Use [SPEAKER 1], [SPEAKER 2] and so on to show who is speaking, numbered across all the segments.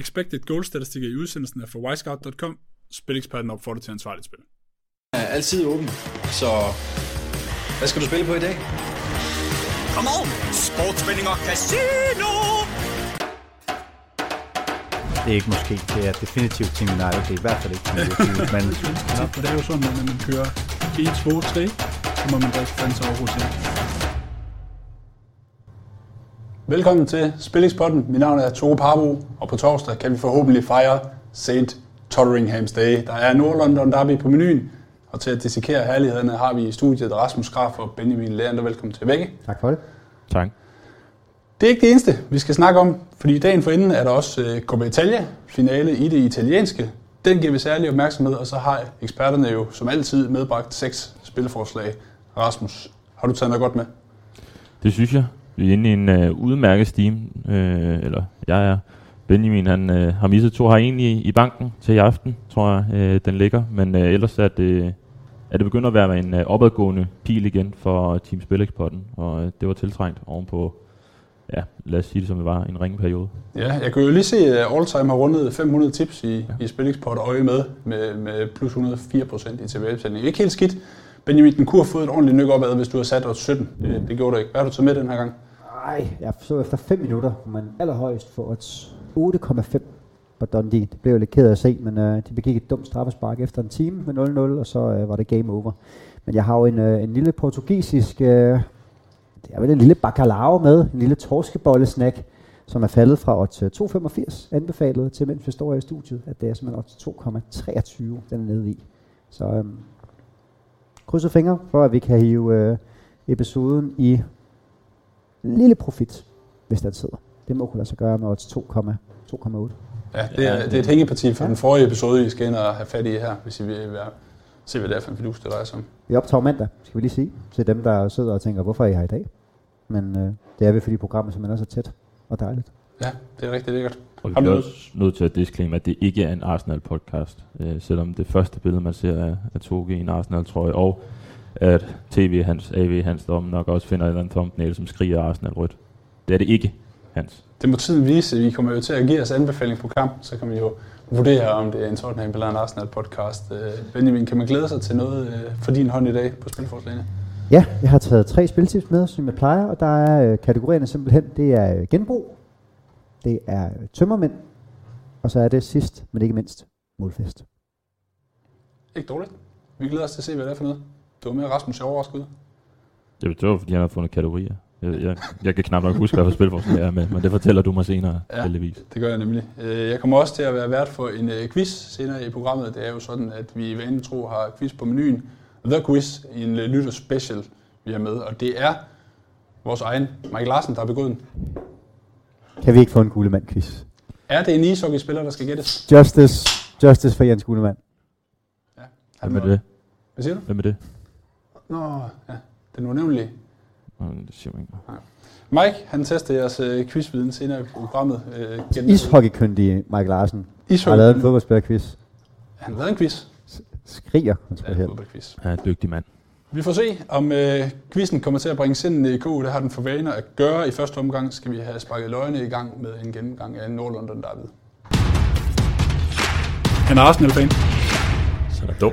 [SPEAKER 1] expected goal-statistikker i udsendelsen er fra wisecout.com. Spileksperten opfordrer til ansvarligt spil.
[SPEAKER 2] er altid åben, så hvad skal du spille på i dag?
[SPEAKER 3] Come on! Sportsspænding og casino!
[SPEAKER 4] Det er ikke måske, det er definitivt Team United. Det er i hvert fald ikke Team United, men
[SPEAKER 1] det er jo sådan, at når man kører 1, 2, 3, så må man drikke fans over hos Velkommen til Spillingspodden. Mit navn er Tore Parbo, og på torsdag kan vi forhåbentlig fejre St. Totteringham's Day. Der er Nord-London Derby på menuen, og til at dissekere herlighederne har vi i studiet Rasmus Graf og Benjamin Leander. Velkommen til begge.
[SPEAKER 4] tak for det.
[SPEAKER 5] Tak.
[SPEAKER 1] Det er ikke det eneste, vi skal snakke om, fordi dagen for inden er der også øh, Coppa Italia, finale i det italienske. Den giver vi særlig opmærksomhed, og så har eksperterne jo som altid medbragt seks spilforslag. Rasmus, har du taget noget godt med?
[SPEAKER 5] Det synes jeg. Vi er inde i en øh, udmærket steam, øh, eller jeg er. Benjamin han øh, har misset to har en i, i banken til i aften, tror jeg, øh, den ligger. Men øh, ellers er det, er det begyndt at være en øh, opadgående pil igen for Team Spillekspotten, og øh, det var tiltrængt ovenpå, ja, lad os sige det som det var, en ringeperiode.
[SPEAKER 1] Ja, jeg kan jo lige se, at Alltime har rundet 500 tips i, ja. i Spillingspot og øje med, med, med plus 104 procent i tilbagebetaling. Ikke helt skidt. Benjamin, den kunne have fået et ordentligt nyk opad, hvis du har sat odds 17. Det, det gjorde du ikke. Hvad har du taget med den her gang?
[SPEAKER 6] Nej, jeg så efter 5 minutter, men allerhøjst for odds 8,5 på Dundee. Det blev jeg lidt ked af at se, men øh, de begik et dumt straffespark efter en time med 0-0, og så øh, var det game over. Men jeg har jo en, øh, en lille portugisisk, øh, det er vel en lille bacalao med, en lille torskebollesnack, som er faldet fra odds øh, 2,85 anbefalet til, mens vi står i studiet, at det er simpelthen odds 2,23, den er nede i. Så øhm, krydser fingre for, at vi kan hive øh, episoden i en lille profit, hvis den sidder. Det må kunne lade sig gøre med odds 2,2,8.
[SPEAKER 1] Ja, det er, det er et hængeparti for den forrige episode, I skal ind og have fat i her, hvis I vil være, se, hvad det er for en fidus, det drejer sig om.
[SPEAKER 6] Vi optager mandag, skal vi lige sige, til dem, der sidder og tænker, hvorfor er I her i dag? Men øh, det er vi, fordi programmet simpelthen er så tæt og dejligt.
[SPEAKER 1] Ja, det er rigtig lækkert.
[SPEAKER 5] Og vi bliver også nødt til at disclaimer, at det ikke er en Arsenal-podcast, øh, selvom det første billede, man ser af, af Toge i en Arsenal-trøje, og at TV Hans, AV Hans Dom nok også finder en eller anden thumbnail, som skriger Arsenal rødt. Det er det ikke, Hans.
[SPEAKER 1] Det må tiden vise. Vi kommer jo til at give os anbefaling på kamp, så kan vi jo vurdere, om det er en Tottenham eller en Arsenal podcast. Øh, Benjamin, kan man glæde sig til noget øh, for din hånd i dag på spilforslagene?
[SPEAKER 6] Ja, jeg har taget tre spiltips med, som jeg plejer, og der er øh, kategorierne simpelthen, det er øh, genbrug, det er øh, tømmermænd, og så er det sidst, men ikke mindst, målfest.
[SPEAKER 1] Ikke dårligt. Vi glæder os til at se, hvad det er for noget. Det var mere Rasmus, jeg overrasket ud.
[SPEAKER 5] Det var, fordi han har fundet kategorier. Jeg, jeg, jeg kan knap nok huske, hvad for spilforslag jeg er med, men det fortæller du mig senere,
[SPEAKER 1] Ja.
[SPEAKER 5] heldigvis.
[SPEAKER 1] Det gør jeg nemlig. Øh, Jeg kommer også til at være vært for en øh, quiz senere i programmet. Det er jo sådan, at vi i vanen tro har quiz på menuen. The Quiz, en øh, lytter special, vi har med. Og det er vores egen Mike Larsen, der har begået den.
[SPEAKER 6] Kan vi ikke få en guldemand quiz?
[SPEAKER 1] Er det en ishockey-spiller, der skal gættes?
[SPEAKER 6] Justice, justice for Jens Guldemand.
[SPEAKER 5] Hvem er det?
[SPEAKER 1] Hvad siger du?
[SPEAKER 5] Hvem er det?
[SPEAKER 1] Nå, ja. Den unævnlige.
[SPEAKER 5] Nå, Det siger mig ikke.
[SPEAKER 1] Mike, han tester jeres øh, quizviden senere i programmet. Øh, gennem-
[SPEAKER 6] Ishockeykyndige Mike Larsen har lavet en fodboldspillerquiz.
[SPEAKER 1] Han har lavet en quiz.
[SPEAKER 6] Skriger
[SPEAKER 1] Ja,
[SPEAKER 6] kontroversielt.
[SPEAKER 1] fodboldquiz.
[SPEAKER 5] Han er en dygtig mand.
[SPEAKER 1] Vi får se, om øh, quizzen kommer til at bringe sindene i ko. Det har den for vane at gøre. I første omgang skal vi have sparket løgene i gang med en gennemgang af Nordlondon Derby. Han er Arsenal-fan.
[SPEAKER 5] Så er der dum.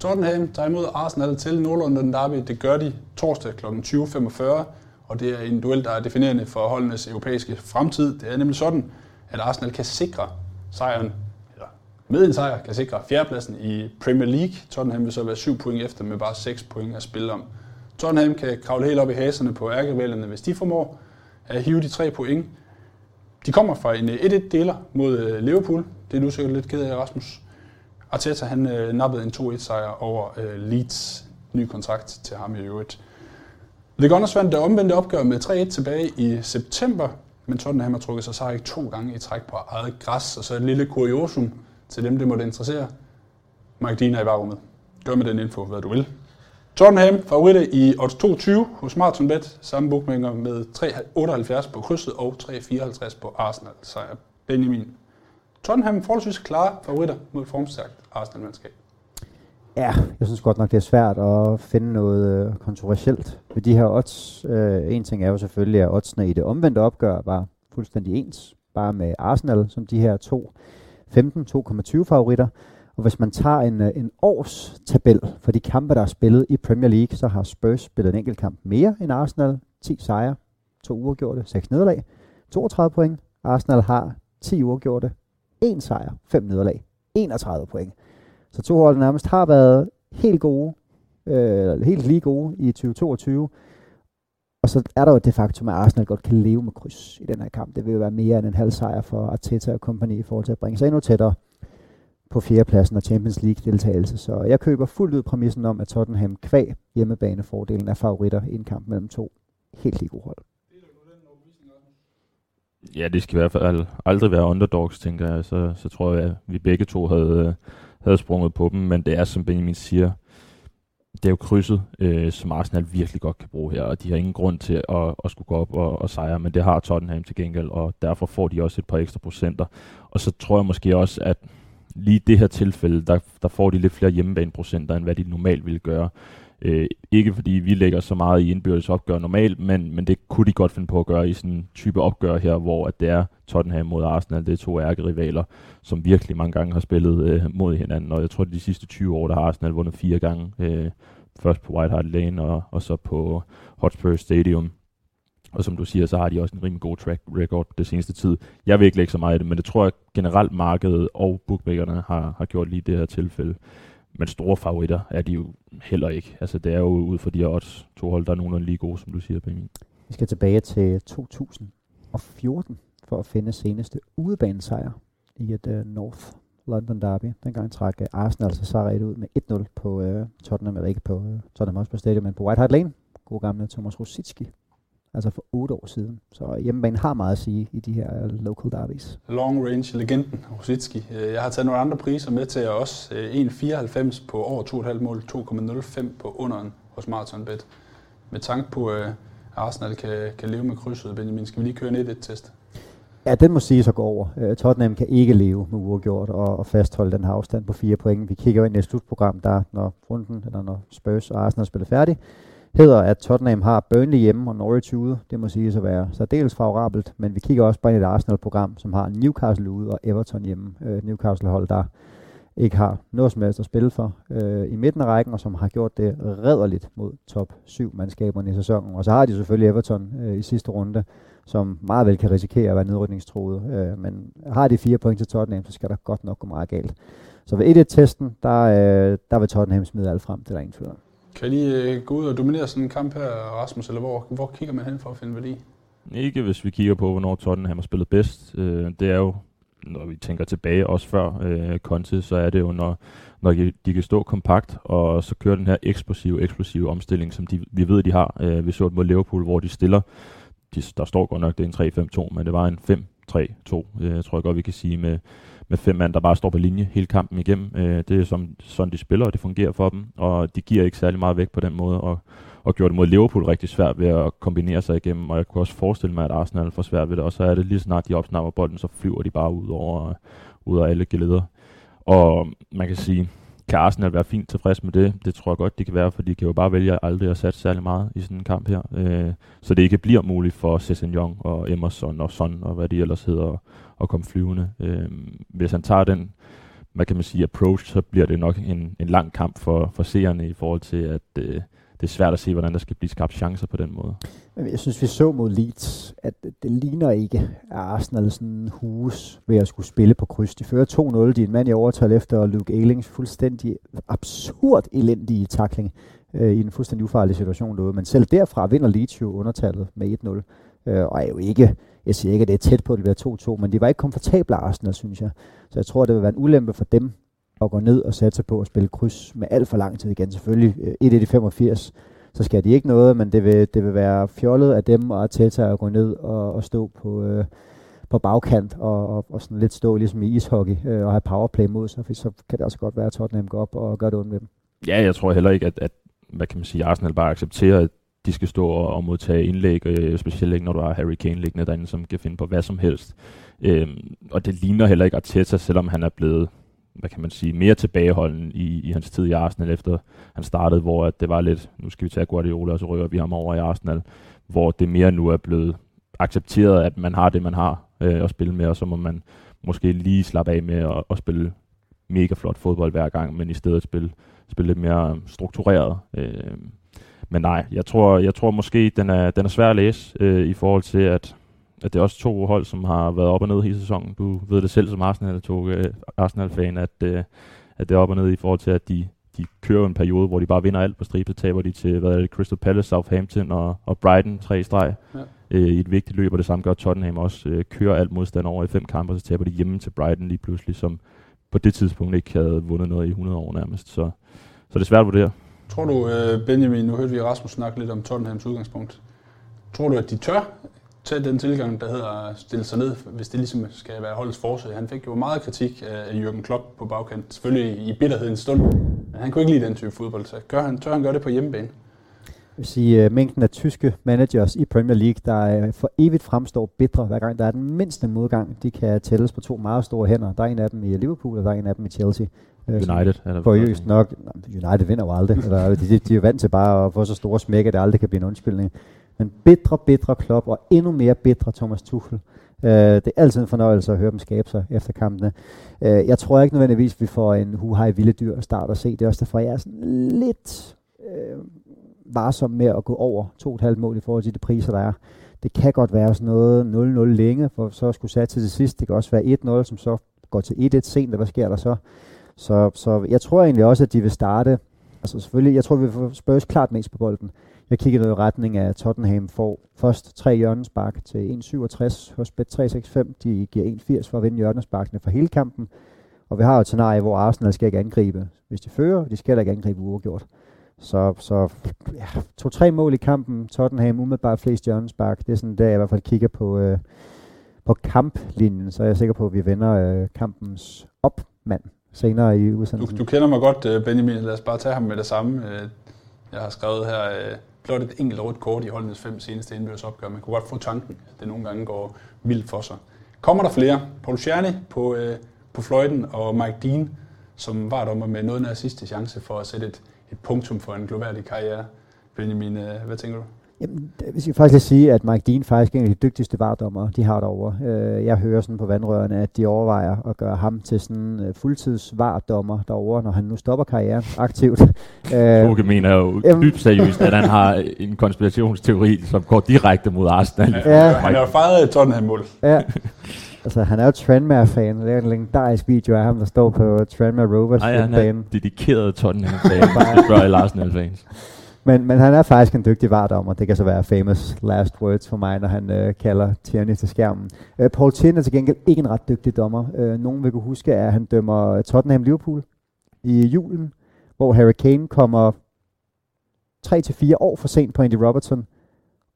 [SPEAKER 1] Tottenham tager imod Arsenal til Nordlondon Derby. Det gør de torsdag kl. 20.45, og det er en duel, der er definerende for holdenes europæiske fremtid. Det er nemlig sådan, at Arsenal kan sikre sejren, med en sejr kan sikre fjerdepladsen i Premier League. Tottenham vil så være 7 point efter med bare 6 point at spille om. Tottenham kan kravle helt op i haserne på ærkevælgerne, hvis de formår at hive de tre point. De kommer fra en øh, 1-1-deler mod øh, Liverpool. Det er du sikkert lidt ked af, Rasmus. Arteta han øh, nappede en 2-1-sejr over øh, Leeds. Ny kontrakt til ham i øvrigt. The Gunners vandt det omvendte opgør med 3-1 tilbage i september, men Tottenham har trukket sig sejr to gange i træk på eget græs, og så et lille kuriosum til dem, det måtte interessere. Mike Dean i varerummet. Gør med den info, hvad du vil. Tottenham favoritter i odds 22 hos MarathonBet, samme bookmaker med 3,78 på krydset og 3,54 på Arsenal sejr. Benjamin. Tottenham forholdsvis klare favoritter mod formstærkt Arsenal-mandskab.
[SPEAKER 6] Ja, jeg synes godt nok, det er svært at finde noget øh, kontroversielt ved de her odds. Øh, en ting er jo selvfølgelig, at oddsene i det omvendte opgør var fuldstændig ens, bare med Arsenal som de her to 15, 2,20 favoritter. Og hvis man tager en, øh, en års tabel for de kampe, der er spillet i Premier League, så har Spurs spillet en enkelt kamp mere end Arsenal. 10 sejre, 2 uafgjorte, 6 nederlag, 32 point. Arsenal har 10 uafgjorte, 1 sejr, 5 nederlag, 31 point. Så to hold nærmest har været helt gode, øh, helt lige gode i 2022. Og så er der jo det faktum, at Arsenal godt kan leve med kryds i den her kamp. Det vil jo være mere end en halv sejr for Arteta og kompagni i forhold til at bringe sig endnu tættere på fjerdepladsen og Champions League deltagelse. Så jeg køber fuldt ud præmissen om, at Tottenham kvæg hjemmebanefordelen er favoritter i en kamp mellem to helt lige gode hold.
[SPEAKER 5] Ja, det skal i hvert fald aldrig være underdogs, tænker jeg. Så, så tror jeg, at vi begge to havde, øh, havde sprunget på dem. Men det er, som Benjamin siger, det er jo krydset, øh, som Arsenal virkelig godt kan bruge her, og de har ingen grund til at, at skulle gå op og, og sejre, men det har Tottenham til gengæld, og derfor får de også et par ekstra procenter. Og så tror jeg måske også, at lige i det her tilfælde, der, der får de lidt flere hjemmebaneprocenter, end hvad de normalt ville gøre. Øh, ikke fordi vi lægger så meget i indbyrdes opgør normalt, men, men det kunne de godt finde på at gøre i sådan en type opgør her, hvor at det er Tottenham mod Arsenal, det er to ærkerivaler, som virkelig mange gange har spillet øh, mod hinanden, og jeg tror, at de sidste 20 år, der har Arsenal vundet fire gange, øh, først på White Hart Lane og, og så på Hotspur Stadium. Og som du siger, så har de også en rimelig god track record det seneste tid. Jeg vil ikke lægge så meget i det, men det tror jeg generelt markedet og bookmakerne har, har gjort lige i det her tilfælde. Men store favoritter er de jo heller ikke. Altså det er jo ud fra de her odds, to hold, der er nogenlunde lige gode, som du siger, Benjamin.
[SPEAKER 6] Vi skal tilbage til 2014 for at finde seneste udebanesejr i et uh, North London Derby. Dengang trak uh, Arsenal altså sejret ud med 1-0 på uh, Tottenham, eller ikke på uh, Tottenham Hotspur Stadium, men på White Hart Lane. God gamle Thomas Rosicki altså for otte år siden. Så hjemmebane har meget at sige i de her local derbies.
[SPEAKER 1] Long range legenden Rosicki. Øh, jeg har taget nogle andre priser med til os. 1,94 øh, på over 2,5 mål, 2,05 på underen hos Marathonbet. Med tanke på, at øh, Arsenal kan, kan leve med krydset, Benjamin, skal vi lige køre en 1-1-test?
[SPEAKER 6] Ja, den må sige så gå over. Tottenham kan ikke leve med uafgjort og, og fastholde den her afstand på fire point. Vi kigger ind i et slutprogram, der når runden, eller når Spurs og Arsenal spiller færdig, hedder, at Tottenham har Burnley hjemme og Norwich ude. Det må siges at være særdeles favorabelt, men vi kigger også på et Arsenal-program, som har Newcastle ude og Everton hjemme. Øh, Newcastle-hold, der ikke har noget som helst at spille for øh, i midten af rækken, og som har gjort det redderligt mod top 7 mandskaberne i sæsonen. Og så har de selvfølgelig Everton øh, i sidste runde, som meget vel kan risikere at være nedrykningstroet. Øh, men har de fire point til Tottenham, så skal der godt nok gå meget galt. Så ved 1-1-testen, der, øh, der vil Tottenham smide alt frem, det er der ingen tvivl om.
[SPEAKER 1] Kan lige øh, gå ud og dominere sådan en kamp her, Rasmus, eller hvor, hvor kigger man hen for at finde værdi?
[SPEAKER 5] Ikke hvis vi kigger på, hvornår Tottenham har spillet bedst. Øh, det er jo, når vi tænker tilbage, også før uh, Conte, så er det jo, når, når de, kan stå kompakt, og så kører den her eksplosive, eksplosive omstilling, som de, vi ved, de har. Vi så det mod Liverpool, hvor de stiller, de, der står godt nok, det er en 3-5-2, men det var en 5-3-2, jeg tror jeg godt, vi kan sige, med, med fem mand, der bare står på linje hele kampen igennem. Øh, det er som, sådan, de spiller, og det fungerer for dem, og de giver ikke særlig meget væk på den måde, og, og gjorde det mod Liverpool rigtig svært ved at kombinere sig igennem, og jeg kunne også forestille mig, at Arsenal får svært ved det, og så er det lige snart de opsnapper bolden, så flyver de bare ud over, ud af alle geleder. Og man kan sige, kan Arsenal være fint tilfreds med det? Det tror jeg godt, de kan være, for de kan jo bare vælge aldrig at satse særlig meget i sådan en kamp her. Øh, så det ikke bliver muligt for Sessegnon og Emerson og Son og hvad de ellers hedder at komme flyvende. Øh, hvis han tager den, hvad kan man sige, approach, så bliver det nok en, en lang kamp for, for seerne i forhold til, at øh, det er svært at se, hvordan der skal blive skabt chancer på den måde.
[SPEAKER 6] Jeg synes, vi så mod Leeds, at det ligner ikke, at Arsenal sådan hus ved at skulle spille på kryds. De fører 2-0, de er en mand i overtal efter Luke Aylings fuldstændig absurd elendige takling øh, i en fuldstændig ufarlig situation derude. Men selv derfra vinder Leeds jo undertallet med 1-0, øh, og er jo ikke jeg siger ikke, at det er tæt på, at det bliver 2-2, men de var ikke komfortable Arsenal, synes jeg. Så jeg tror, det vil være en ulempe for dem at gå ned og satse på at spille kryds med alt for lang tid igen. Selvfølgelig 1-1 i 85, så skal de ikke noget, men det vil, det vil være fjollet af dem og Arteta at gå ned og, og stå på, øh, på bagkant og, og, og sådan lidt stå ligesom i ishockey øh, og have powerplay mod sig, for så kan det også godt være, at Tottenham går op og gør det ondt med dem.
[SPEAKER 5] Ja, jeg tror heller ikke, at, at hvad kan man sige, Arsenal bare accepterer, at de skal stå og, og modtage indlæg, øh, specielt ikke når du har Harry Kane liggende derinde, som kan finde på hvad som helst. Øh, og det ligner heller ikke Arteta, selvom han er blevet hvad kan man sige, mere tilbageholden i, i hans tid i Arsenal, efter han startede, hvor at det var lidt, nu skal vi tage Guardiola, og så rykker vi ham over i Arsenal, hvor det mere nu er blevet accepteret, at man har det, man har øh, at spille med, og så må man måske lige slappe af med at, at spille mega flot fodbold hver gang, men i stedet spille, spille lidt mere struktureret. Øh, men nej, jeg tror, jeg tror måske, den er, den er svær at læse øh, i forhold til, at, at det er også to hold, som har været op og ned hele sæsonen. Du ved det selv som Arsenal, tog, øh, Arsenal-fan, at, øh, at det er op og ned i forhold til, at de, de kører en periode, hvor de bare vinder alt på stribe, taber de til hvad er det, Crystal Palace, Southampton og, og Brighton tre i streg ja. øh, i et vigtigt løb, og det samme gør Tottenham også, øh, kører alt modstand over i fem kampe, og så taber de hjemme til Brighton lige pludselig, som på det tidspunkt ikke havde vundet noget i 100 år nærmest, så, så det er svært at vurdere.
[SPEAKER 1] Tror du, øh, Benjamin, nu hørte vi Rasmus snakke lidt om Tottenhams udgangspunkt. Tror du, at de tør tage den tilgang, der hedder at stille sig ned, hvis det ligesom skal være holdets forsøg? Han fik jo meget kritik af Jürgen Klopp på bagkant, selvfølgelig i bitterhedens stund. Men han kunne ikke lide den type fodbold, så gør han, tør han gøre det på hjemmebane?
[SPEAKER 6] Jeg vil sige, uh, mængden af tyske managers i Premier League, der uh, for evigt fremstår bedre, hver gang der er den mindste modgang, de kan tælles på to meget store hænder. Der er en af dem i Liverpool, og der er en af dem i Chelsea.
[SPEAKER 5] United. Er
[SPEAKER 6] der Kuriøst nok. United vinder jo aldrig. eller, de, de, er vant til bare at få så store smæk, at det aldrig kan blive en undskyldning. Men bedre, bedre klub, og endnu mere bedre Thomas Tuchel. Uh, det er altid en fornøjelse at høre dem skabe sig efter kampene. Uh, jeg tror ikke nødvendigvis, vi får en huhaj vilde dyr start at se. Det er også derfor, jeg er sådan lidt uh, varsom med at gå over 2,5 mål i forhold til de priser, der er. Det kan godt være sådan noget 0-0 længe, for så skulle sætte til det sidste. Det kan også være 1-0, som så går til 1-1 sent, og hvad sker der så? Så, så jeg tror egentlig også, at de vil starte. Altså selvfølgelig, jeg tror, vi får Spurs klart mest på bolden. Jeg kigger noget i retning af Tottenham får først tre hjørnespark til 1,67 hos Bet365. De giver 1,80 for at vinde hjørnesparkene for hele kampen. Og vi har jo et scenarie, hvor Arsenal skal ikke angribe, hvis de fører. De skal ikke angribe uafgjort. Så, så ja, to-tre mål i kampen. Tottenham umiddelbart flest hjørnespark. Det er sådan der, jeg i hvert fald kigger på, øh, på kamplinjen. Så er jeg sikker på, at vi vender øh, kampens opmand senere i udsendelsen.
[SPEAKER 1] Du, du kender mig godt, øh, Benjamin. Lad os bare tage ham med det samme. Øh, jeg har skrevet her, øh, blot et enkelt rødt kort i holdenes fem seneste indbyrdes opgør. Man kunne godt få tanken, at det nogle gange går vildt for sig. Kommer der flere? Paul Czerny på, på fløjten og Mike Dean, som var dommer med noget af sidste chance for at sætte et, et punktum for en global karriere. Benjamin, hvad tænker du?
[SPEAKER 6] Jamen, hvis jeg faktisk sige, at Mike Dean faktisk er en af de dygtigste vardommer, de har derovre. Øh, jeg hører sådan på vandrørene, at de overvejer at gøre ham til sådan uh, fuldtids vardommer derovre, når han nu stopper karrieren aktivt.
[SPEAKER 5] Toge mener jo dybt seriøst, at han har en konspirationsteori, som går direkte mod Arsenal.
[SPEAKER 1] Ja, ja. Han har fejret Tottenham-mål.
[SPEAKER 6] Ja. Altså, han er jo Tranmere-fan. Det er en legendarisk video af ham, der står på Tranmere Rovers.
[SPEAKER 5] Nej, han er dedikeret Tottenham-fan, hvis du spørger Arsenal-fans.
[SPEAKER 6] Men, men han er faktisk en dygtig vardommer. Det kan så være famous last words for mig, når han øh, kalder Tierney til skærmen. Øh, Paul Tierney er til gengæld ikke en ret dygtig dommer. Øh, nogen vil kunne huske, at han dømmer Tottenham-Liverpool i julen, hvor Harry Kane kommer 3-4 år for sent på Andy Robertson,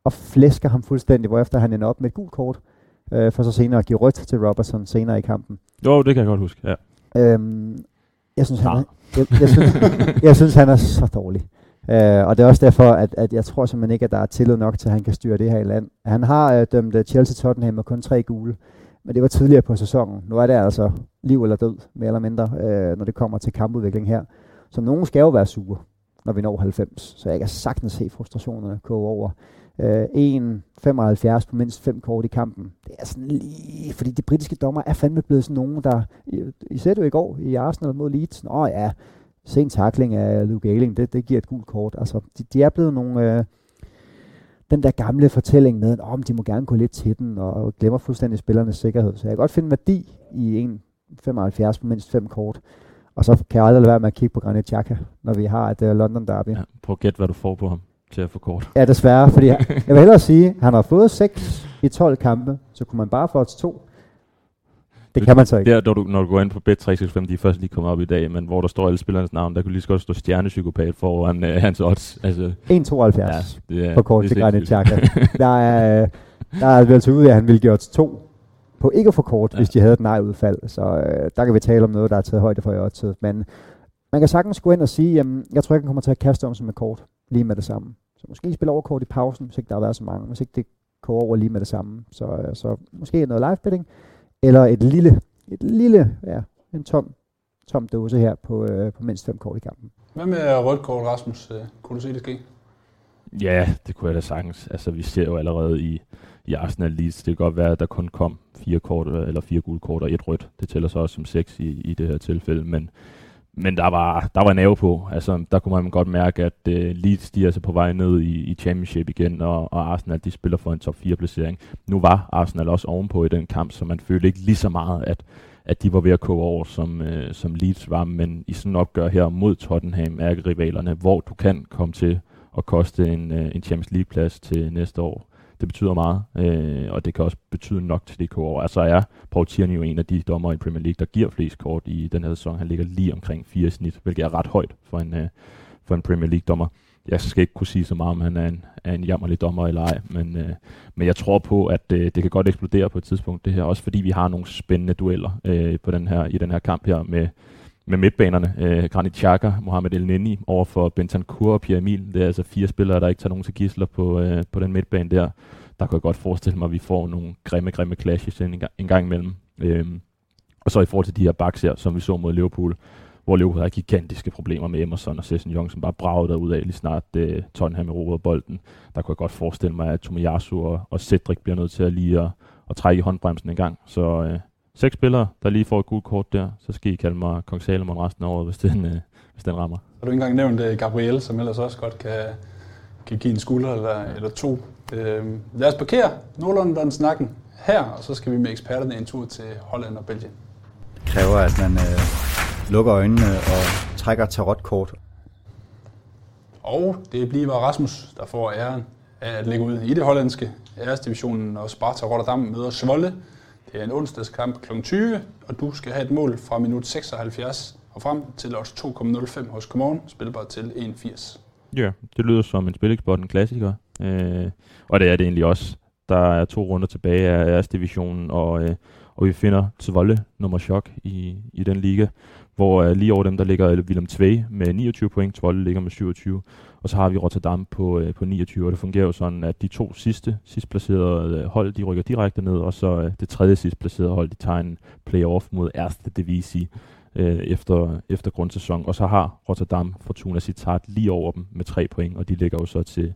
[SPEAKER 6] og flæsker ham fuldstændig, hvorefter han ender op med et gult kort, øh, for så senere at give rødt til Robertson senere i kampen.
[SPEAKER 5] Jo, det kan jeg godt huske, ja. Øhm,
[SPEAKER 6] jeg synes, han er, jeg, jeg, synes, jeg synes, han er så dårlig. Øh, og det er også derfor, at, at jeg tror simpelthen ikke, at der er tillid nok til, at han kan styre det her i land. Han har øh, dømt øh, Chelsea-Tottenham med kun tre gule, men det var tidligere på sæsonen. Nu er det altså liv eller død, mere eller mindre, øh, når det kommer til kampudvikling her. Så nogen skal jo være sure, når vi når 90. Så jeg kan sagtens se frustrationerne gå over. Øh, uh, 1,75 på mindst fem kort i kampen. Det er sådan lige, fordi de britiske dommer er fandme blevet sådan nogen, der, I, I ser det jo i går i Arsenal mod Leeds. Nå ja, sen takling af Luke Ayling, det, det giver et gult kort. Altså, de, de er blevet nogle... Øh, den der gamle fortælling med, at oh, de må gerne gå lidt til den, og glemmer fuldstændig spillernes sikkerhed. Så jeg kan godt finde værdi i 1,75 på mindst fem kort. Og så kan jeg aldrig lade være med at kigge på Granit Xhaka, når vi har et uh, London Derby. Ja,
[SPEAKER 5] prøv at gætte, hvad du får på ham til at få kort.
[SPEAKER 6] Ja, desværre, fordi jeg, jeg vil hellere sige, at han har fået 6 i 12 kampe, så kunne man bare få til 2. Det kan man så ikke.
[SPEAKER 5] Der, når du, når du går ind på Bet365, de er først lige kommet op i dag, men hvor der står alle spillernes navn, der kunne lige så godt stå stjernepsykopat foran uh, hans odds.
[SPEAKER 6] Altså, 1,72 ja, på kort til Granit Xhaka. der er, der er altså ud af, at han ville gøre til to på ikke at få kort, ja. hvis de havde et nej-udfald. Så uh, der kan vi tale om noget, der er taget højde for i oddset. Men man kan sagtens gå ind og sige, jamen, jeg tror ikke, han kommer til at kaste om sig med kort lige med det samme. Så måske spille over kort i pausen, hvis ikke der har været så mange. Hvis ikke det går over lige med det samme. Så, uh, så måske noget live betting eller et lille, et lille, ja, en tom, tom dåse her på, øh, på mindst fem kort i kampen.
[SPEAKER 1] Hvad med rødt kort, Rasmus? Øh, kunne du se det ske?
[SPEAKER 5] Ja, det kunne jeg da sagtens. Altså, vi ser jo allerede i, i Arsenal Leeds, det kan godt være, at der kun kom fire kort, eller fire gule kort og et rødt. Det tæller så også som seks i, i det her tilfælde, men, men der var, der var nerve på. Altså, der kunne man godt mærke, at uh, Leeds de er altså på vej ned i, i championship igen, og, og Arsenal de spiller for en top 4 placering. Nu var Arsenal også ovenpå i den kamp, så man følte ikke lige så meget, at, at de var ved at koge over, som, uh, som Leeds var, men i sådan en opgør her mod Tottenham, er rivalerne, hvor du kan komme til at koste en, uh, en Champions League-plads til næste år, det betyder meget, øh, og det kan også betyde nok til det over. Altså er Paul Tierney jo en af de dommer i Premier League, der giver flest kort i den her sæson. Han ligger lige omkring fire snit, hvilket er ret højt for en, øh, for en Premier League-dommer. Jeg skal ikke kunne sige så meget, om han er en, er en jammerlig dommer eller ej, men, øh, men jeg tror på, at øh, det kan godt eksplodere på et tidspunkt, det her, også fordi vi har nogle spændende dueller øh, på den her, i den her kamp her med, med midtbanerne. Øh, Granit Xhaka, Mohamed El Neni over for Bentancur og Pierre Emil. Det er altså fire spillere, der ikke tager nogen til gisler på, øh, på den midtbane der. Der kan jeg godt forestille mig, at vi får nogle grimme, grimme clashes en, en gang imellem. Øh, og så i forhold til de her backs her, som vi så mod Liverpool, hvor Liverpool havde gigantiske problemer med Emerson og Sesson Young, som bare bragede ud af lige snart øh, Tottenham erobrede bolden. Der kunne jeg godt forestille mig, at Tomiyasu og, og Cedric bliver nødt til at lige at, at trække i håndbremsen en gang. Så øh, seks spillere, der lige får et gult kort der, så skal I kalde mig Kong Salomon resten af året, hvis den, uh, hvis den rammer.
[SPEAKER 1] Har du ikke engang nævnt uh, Gabriel, som ellers også godt kan, kan give en skulder eller, eller to. Øh, lad os parkere Nordlondon snakken her, og så skal vi med eksperterne en tur til Holland og Belgien.
[SPEAKER 6] Det kræver, at man øh, lukker øjnene og trækker tarotkort.
[SPEAKER 1] Og det bliver Rasmus, der får æren af at ligge ud i det hollandske æresdivisionen, og Sparta Rotterdam møder Svolle. Det er en onsdagskamp kl. 20, og du skal have et mål fra minut 76 og frem til odds 2,05 hos Common, spilbar til 1,80.
[SPEAKER 5] Ja, det lyder som en spilexport, en klassiker. Øh, og det er det egentlig også. Der er to runder tilbage af æresdivisionen, og, øh, og vi finder Tvolle nummer chok i, i den liga, hvor uh, lige over dem, der ligger øh, Willem Tvei med 29 point, Tvolle ligger med 27, og så har vi Rotterdam på, uh, på 29, og det fungerer jo sådan, at de to sidste, sidst placerede hold, de rykker direkte ned, og så uh, det tredje sidst placerede hold, de tager en playoff mod Erste Divisi uh, efter, efter grundsæson. Og så har Rotterdam Fortuna Citat lige over dem med tre point, og de ligger jo så til,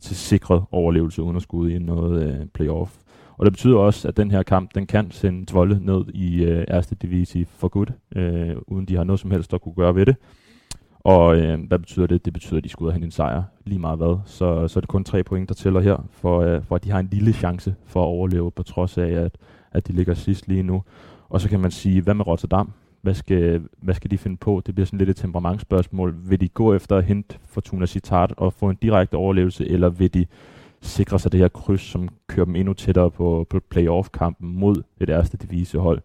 [SPEAKER 5] til sikret overlevelse uden at skulle i noget uh, playoff. Og det betyder også, at den her kamp, den kan sende Tvolle ned i øh, erste divisi for godt, øh, uden de har noget som helst at kunne gøre ved det. Og øh, hvad betyder det? Det betyder, at de skal ud og hente en sejr, lige meget hvad. Så, så er det kun tre point, der tæller her, for, øh, for at de har en lille chance for at overleve, på trods af, at, at de ligger sidst lige nu. Og så kan man sige, hvad med Rotterdam? Hvad skal, hvad skal de finde på? Det bliver sådan lidt et temperamentsspørgsmål. Vil de gå efter at hente Fortuna Citat og få en direkte overlevelse, eller vil de sikre sig det her kryds, som kører dem endnu tættere på, på playoff-kampen mod et ærste divisehold?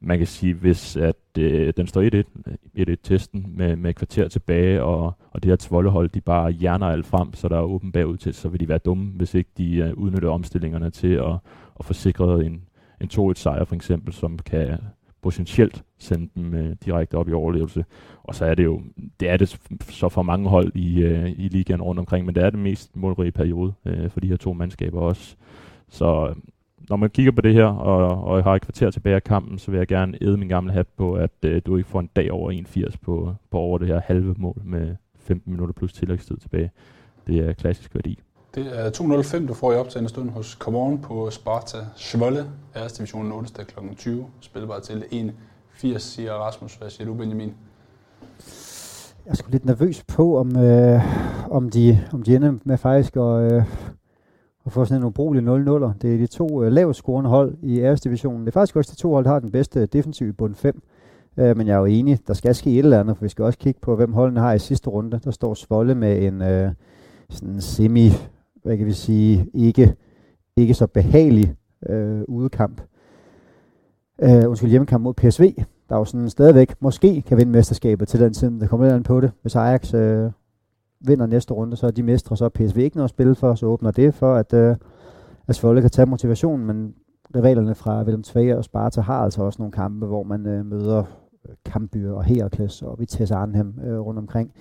[SPEAKER 5] Man kan sige, hvis at øh, den står 1-1, 1-1-testen med, med kvarter tilbage, og, og det her tvollehold, de bare hjerner alt frem, så der er åben bagud til, så vil de være dumme, hvis ikke de øh, udnytter omstillingerne til at, at få sikret en, en 2-1 sejr for eksempel, som kan potentielt sende dem øh, direkte op i overlevelse. Og så er det jo, det er det så for mange hold i, øh, i ligaen rundt omkring, men det er det mest målrige periode øh, for de her to mandskaber også. Så øh, når man kigger på det her, og, og jeg har et kvarter tilbage af kampen, så vil jeg gerne æde min gamle hat på, at øh, du ikke får en dag over 81 på, på over det her halve mål med 15 minutter plus tillægstid tilbage. Det er klassisk værdi.
[SPEAKER 1] Det er 205, du får i optagende stund hos Come On på Sparta Svolle, æres divisionen onsdag kl. 20. Spilbar til 1,80, siger Rasmus. Hvad siger du, Benjamin?
[SPEAKER 6] Jeg er sgu lidt nervøs på, om, øh, om, de, om de ender med faktisk at, øh, at få sådan en ubrugelig 0-0'er. Det er de to øh, lavest scorende hold i æresdivisionen. Det er faktisk også de to hold, der har den bedste defensiv i bund 5. Øh, men jeg er jo enig, der skal ske et eller andet, for vi skal også kigge på, hvem holdene har i sidste runde. Der står Svolle med en øh, sådan semi hvad kan vi sige, ikke, ikke så behagelig øh, udekamp. Øh, undskyld, hjemmekamp mod PSV, der jo sådan stadigvæk måske kan vinde mesterskabet til den tid, der kommer lidt på det. Hvis Ajax øh, vinder næste runde, så er de mestre, så er PSV ikke noget at spille for, så åbner det for, at, øh, at Svolle kan tage motivationen, men rivalerne fra Willem Tveier og Sparta har altså også nogle kampe, hvor man øh, møder øh, Kampbyer og Herakles og Vitesse Arnhem øh, rundt omkring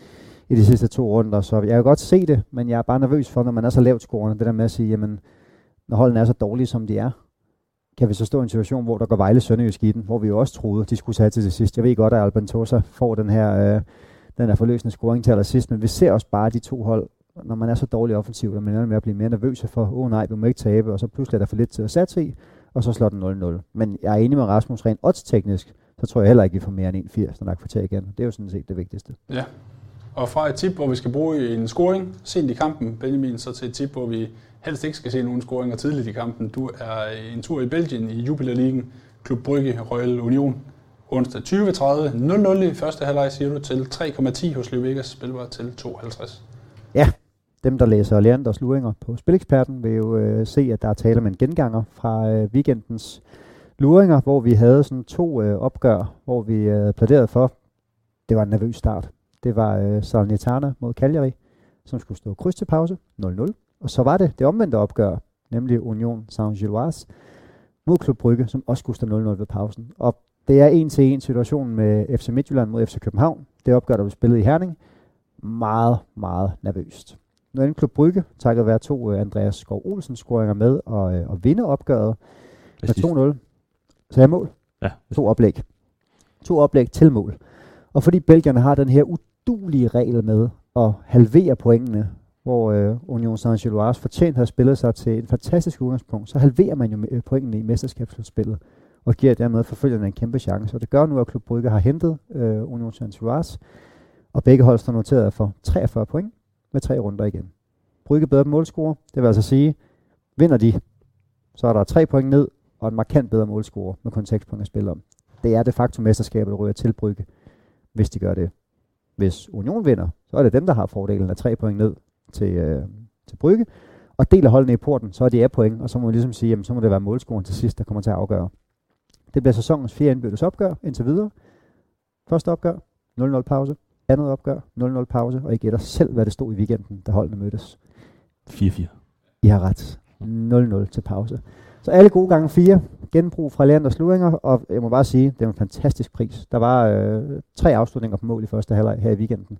[SPEAKER 6] i de sidste to runder. Så jeg kan godt se det, men jeg er bare nervøs for, når man er så lavt scorende, det der med at sige, jamen, når holdene er så dårlige, som de er, kan vi så stå i en situation, hvor der går Vejle Sønderjysk i den, hvor vi jo også troede, de skulle tage til det sidste. Jeg ved godt, at Alban Tosa får den her, øh, den her forløsende scoring til allersidst, men vi ser også bare de to hold når man er så dårlig offensivt, at man er med at blive mere nervøs for, åh oh, nej, vi må ikke tabe, og så pludselig er der for lidt til at satse i, og så slår den 0-0. Men jeg er enig med Rasmus, rent odds-teknisk, så tror jeg heller ikke, vi får mere end 1-80, når der er kvarter igen. Det er jo sådan set det vigtigste.
[SPEAKER 1] Ja. Og fra et tip, hvor vi skal bruge en scoring sent i kampen, Benjamin, så til et tip, hvor vi helst ikke skal se nogen scoringer tidligt i kampen. Du er en tur i Belgien i Jupiler League, Klub Brygge, Royal Union. Onsdag 20.30, 0-0 i første halvleg, siger du, til 3,10 hos Liv Vegas, spilbar til 52.
[SPEAKER 6] Ja, dem der læser Leanders luringer på Spileksperten vil jo øh, se, at der er tale om en genganger fra øh, weekendens luringer, hvor vi havde sådan to øh, opgør, hvor vi øh, pladerede for, det var en nervøs start. Det var øh, Salernitana mod Cagliari, som skulle stå kryds til pause, 0-0. Og så var det det omvendte opgør, nemlig Union Saint-Gilloise mod Klub Brygge, som også skulle stå 0-0 ved pausen. Og det er en til en situationen med FC Midtjylland mod FC København. Det opgør, der blev spillet i Herning. Meget, meget nervøst. Nu er Klub Brygge, takket være to uh, Andreas Skov Olsen scoringer med og, uh, og vinde opgøret med 2-0. Så er mål.
[SPEAKER 5] Ja.
[SPEAKER 6] To oplæg. To oplæg til mål. Og fordi belgierne har den her udulige regel med at halvere pointene, hvor øh, Union Saint-Gilloise fortjent har spillet sig til en fantastisk udgangspunkt, så halverer man jo øh, pointene i mesterskabsspillet og giver dermed forfølgerne en kæmpe chance. Og det gør nu, at Klub Brygge har hentet øh, Union Saint-Gilloise, og begge hold står noteret for 43 point med tre runder igen. Brygge bedre målscorer, det vil altså sige, vinder de, så er der tre point ned, og en markant bedre målscorer med kun 6 point at spille om. Det er de facto mesterskabet, der ryger til Brygge, hvis de gør det. Hvis Union vinder, så er det dem, der har fordelen af tre point ned til, øh, til Brygge, og deler holdene i porten, så er de af point, og så må vi ligesom sige, jamen, så må det være målscoren til sidst, der kommer til at afgøre. Det bliver sæsonens fjerde indbyrdes opgør indtil videre. Første opgør, 0-0 pause. Andet opgør, 0-0 pause. Og I gætter selv, hvad det stod i weekenden, da holdene mødtes.
[SPEAKER 5] 4-4.
[SPEAKER 6] I har ret. 0-0 til pause. Så alle gode gange fire. Genbrug fra Leanders Sluringer, og jeg må bare sige, det var en fantastisk pris. Der var øh, tre afslutninger på mål i første halvleg her i weekenden.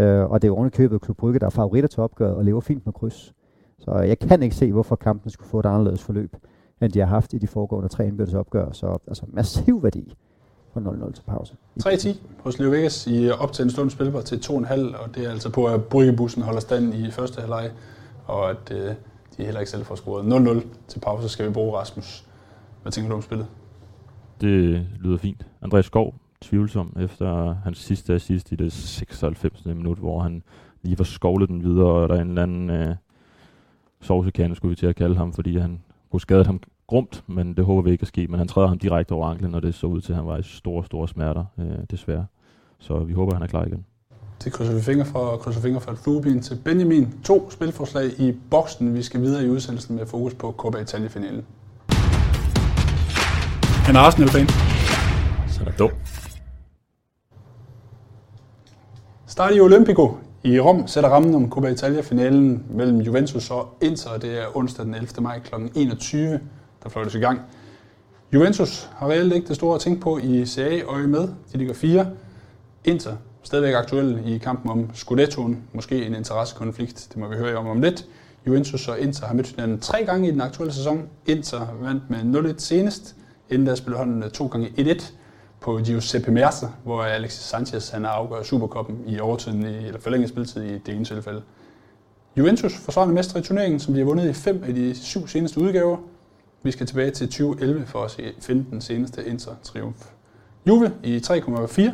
[SPEAKER 6] Øh, og det er jo købet Klub Brygge, der er favoritter til opgøret og lever fint med kryds. Så jeg kan ikke se, hvorfor kampen skulle få et anderledes forløb, end de har haft i de foregående tre indbyrdes opgør. Så altså massiv værdi på 0-0 til pause.
[SPEAKER 1] 3-10 hos Leo Vegas i op til en stund spilbar til 2,5, og det er altså på, at Bryggebussen holder stand i første halvleg, og at øh, de heller ikke selv får scoret 0-0 til pause, skal vi bruge Rasmus. Hvad tænker du om spillet?
[SPEAKER 5] Det lyder fint. Andreas Skov, tvivlsom efter hans sidste assist i det 96. minut, hvor han lige var skovlet den videre, og der er en eller anden øh, sovsekande, skulle vi til at kalde ham, fordi han kunne skade ham grumt, men det håber vi ikke at ske. Men han træder ham direkte over anklen, og det så ud til, at han var i store, store smerter, øh, desværre. Så vi håber, at han er klar igen.
[SPEAKER 1] Det krydser vi fingre for, og krydser fingre for et flueben til Benjamin. To spilforslag i boksen. Vi skal videre i udsendelsen med fokus på Copa Italia-finalen. Han er Arsenal-fan.
[SPEAKER 2] Så er der dum.
[SPEAKER 1] Stadio Olimpico i Rom sætter rammen om Copa Italia-finalen mellem Juventus og Inter. Det er onsdag den 11. maj kl. 21, der fløjtes i gang. Juventus har reelt ikke det store at tænke på i Serie øje med. De ligger fire. Inter stadigvæk aktuelle i kampen om Scudettoen. Måske en interessekonflikt, det må vi høre om om lidt. Juventus og Inter har mødt hinanden tre gange i den aktuelle sæson. Inter vandt med 0-1 senest, inden der spillede holdene to gange 1-1 på Giuseppe Meazza, hvor Alexis Sanchez han afgør Superkoppen i overtiden, i, eller forlænget spilletid i det ene tilfælde. Juventus forsvarende mestre i turneringen, som de har vundet i fem af de syv seneste udgaver. Vi skal tilbage til 2011 for at se, finde den seneste Inter-triumf. Juve i 3,4,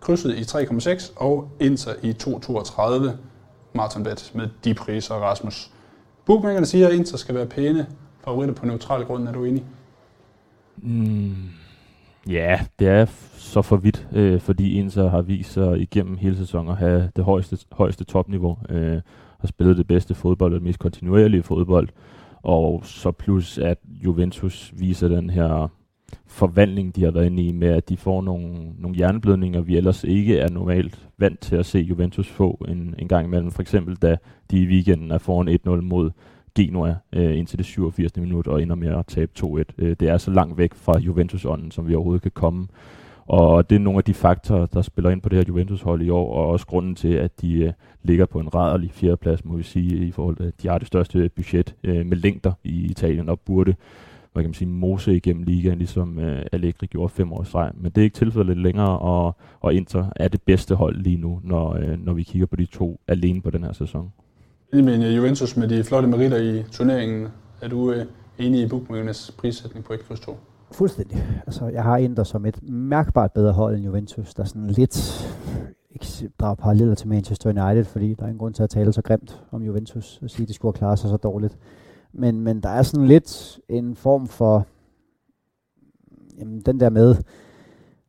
[SPEAKER 1] krydset i 3,6 og Inter i 2,32. Martin Bet med de priser, Rasmus. Bookmakerne siger, at Inter skal være pæne favoritter på neutral grund. Er du enig?
[SPEAKER 5] Mm, ja, det er så for vidt, øh, fordi Inter har vist sig igennem hele sæsonen at have det højeste, højeste topniveau. Øh, har spillet det bedste fodbold, og det mest kontinuerlige fodbold. Og så plus, at Juventus viser den her forvandling, de har været inde i, med at de får nogle, nogle hjerneblødninger, vi ellers ikke er normalt vant til at se Juventus få en, en gang imellem. For eksempel da de i weekenden er foran 1-0 mod Genoa øh, indtil det 87. minut og ender med at tabe 2-1. Øh, det er så langt væk fra Juventus-ånden, som vi overhovedet kan komme. Og det er nogle af de faktorer, der spiller ind på det her Juventus-hold i år, og også grunden til, at de øh, ligger på en rædderlig fjerdeplads, må vi sige, i forhold til, at de har det største budget øh, med længder i Italien, og burde hvad kan man sige, mose igennem ligaen, ligesom øh, Allegri gjorde fem år i streg. Men det er ikke tilfældet længere, og, og Inter er det bedste hold lige nu, når, øh, når vi kigger på de to alene på den her sæson.
[SPEAKER 1] Øh, Juventus med de flotte meritter i turneringen. Er du øh, enig i bookmakernes prissætning på 1 kryds 2?
[SPEAKER 6] Fuldstændig. Altså, jeg har Inter som et mærkbart bedre hold end Juventus, der sådan lidt ikke drager paralleller til Manchester United, fordi der er ingen grund til at tale så grimt om Juventus og sige, at de skulle have klaret sig så dårligt. Men, men der er sådan lidt en form for jamen, den der med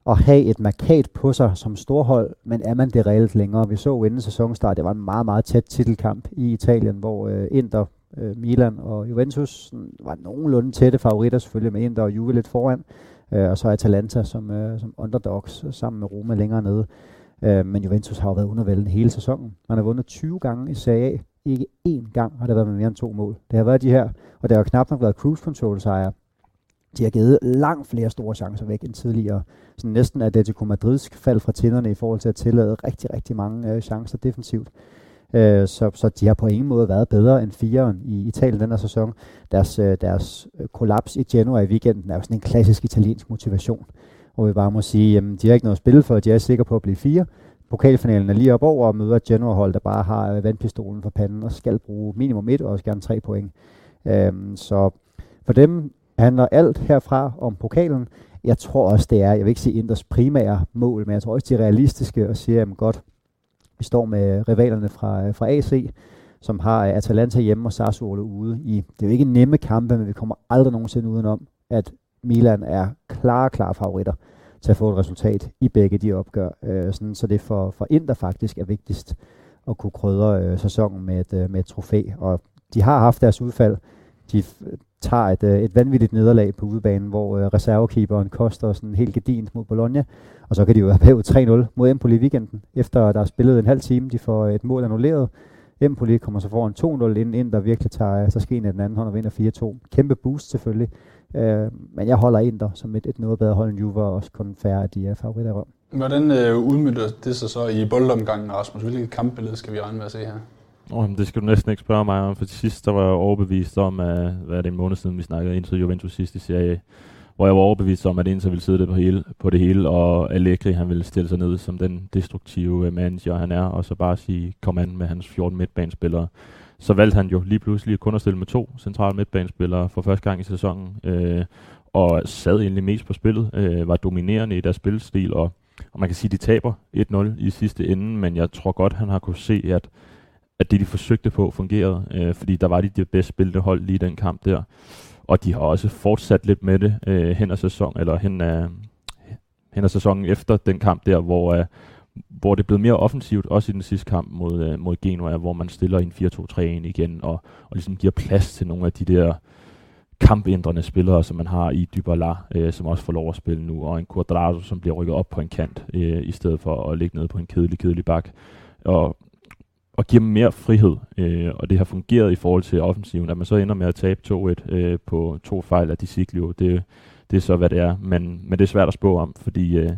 [SPEAKER 6] at have et markat på sig som storhold, men er man det reelt længere? Vi så inden sæsonstart, det var en meget, meget tæt titelkamp i Italien, hvor øh, Inter, øh, Milan og Juventus sådan, var nogenlunde tætte favoritter, selvfølgelig med Inter og Juve lidt foran, øh, og så Atalanta som, øh, som underdogs sammen med Roma længere nede. Øh, men Juventus har jo været undervældende hele sæsonen. Man har vundet 20 gange i Serie A. Ikke én gang har det været med mere end to mål. Det har været de her, og det har jo knap nok været cruise control sejre. De har givet langt flere store chancer væk end tidligere. Så næsten Atletico Madrids fald fra tænderne i forhold til at tillade rigtig, rigtig mange øh, chancer defensivt. Øh, så, så de har på ingen måde været bedre end fireren i Italien den her sæson. Deres, øh, deres øh, kollaps i Genoa i weekenden er jo sådan en klassisk italiensk motivation hvor vi bare må sige, at de har ikke noget at spille for, de er sikre på at blive fire. Pokalfinalen er lige op over og møder Genoa-hold, der bare har øh, vandpistolen for panden og skal bruge minimum et og også gerne tre point. Øhm, så for dem handler alt herfra om pokalen. Jeg tror også, det er, jeg vil ikke sige Inders primære mål, men jeg tror også, de er realistiske og siger, at godt, vi står med øh, rivalerne fra, øh, fra AC, som har Atalanta hjemme og Sassuolo ude i. Det er jo ikke nemme kampe, men vi kommer aldrig nogensinde udenom, at Milan er klare, klare favoritter til at få et resultat i begge de opgør. Øh, sådan, så det for, for Inter faktisk er vigtigst at kunne krydre øh, sæsonen med et, øh, med et trofæ. Og de har haft deres udfald. De tager et, øh, et vanvittigt nederlag på udebanen, hvor øh, reservekeeperen koster sådan helt gedint mod Bologna. Og så kan de jo have bagud 3-0 mod Empoli i weekenden, efter der er spillet en halv time. De får et mål annulleret. Empoli kommer så foran 2-0, inden Inter virkelig tager øh, så skeen af den anden hånd og vinder 4-2. Kæmpe boost selvfølgelig. Øh, men jeg holder Inter som et, et noget bedre hold end Juve, og også kun færre af de er favoritter Rom.
[SPEAKER 1] Hvordan øh, udmyndter det sig så i boldomgangen, Rasmus? Hvilket kampbillede skal vi regne med at se her?
[SPEAKER 5] Oh, det skal du næsten ikke spørge mig om, for til sidst der var jeg overbevist om, at, hvad er det en måned siden, vi snakkede ind til Juventus sidst i serie, hvor jeg var overbevist om, at Inter ville sidde på, hele, på det hele, og Allegri han ville stille sig ned som den destruktive øh, manager, han er, og så bare sige, kom an med hans 14 midtbanespillere så valgte han jo lige pludselig kun at stille med to centrale midtbanespillere for første gang i sæsonen, øh, og sad egentlig mest på spillet, øh, var dominerende i deres spilstil, og, og man kan sige, at de taber 1-0 i sidste ende, men jeg tror godt, han har kunne se, at, at det, de forsøgte på, fungerede, øh, fordi der var de det bedst spillende hold lige i den kamp der, og de har også fortsat lidt med det øh, hen ad sæson, eller hen ad, hen ad sæsonen efter den kamp der, hvor, øh, hvor det er blevet mere offensivt, også i den sidste kamp mod, øh, mod Genoa, hvor man stiller en 4-2-3-1 igen, og, og ligesom giver plads til nogle af de der kampændrende spillere, som man har i Dybala, øh, som også får lov at spille nu, og en Cuadrado, som bliver rykket op på en kant, øh, i stedet for at ligge nede på en kedelig, kedelig bak. Og, og giver dem mere frihed, øh, og det har fungeret i forhold til offensiven, at man så ender med at tabe 2-1 øh, på to fejl af Disiglio, det, det er så, hvad det er, men, men det er svært at spå om, fordi øh,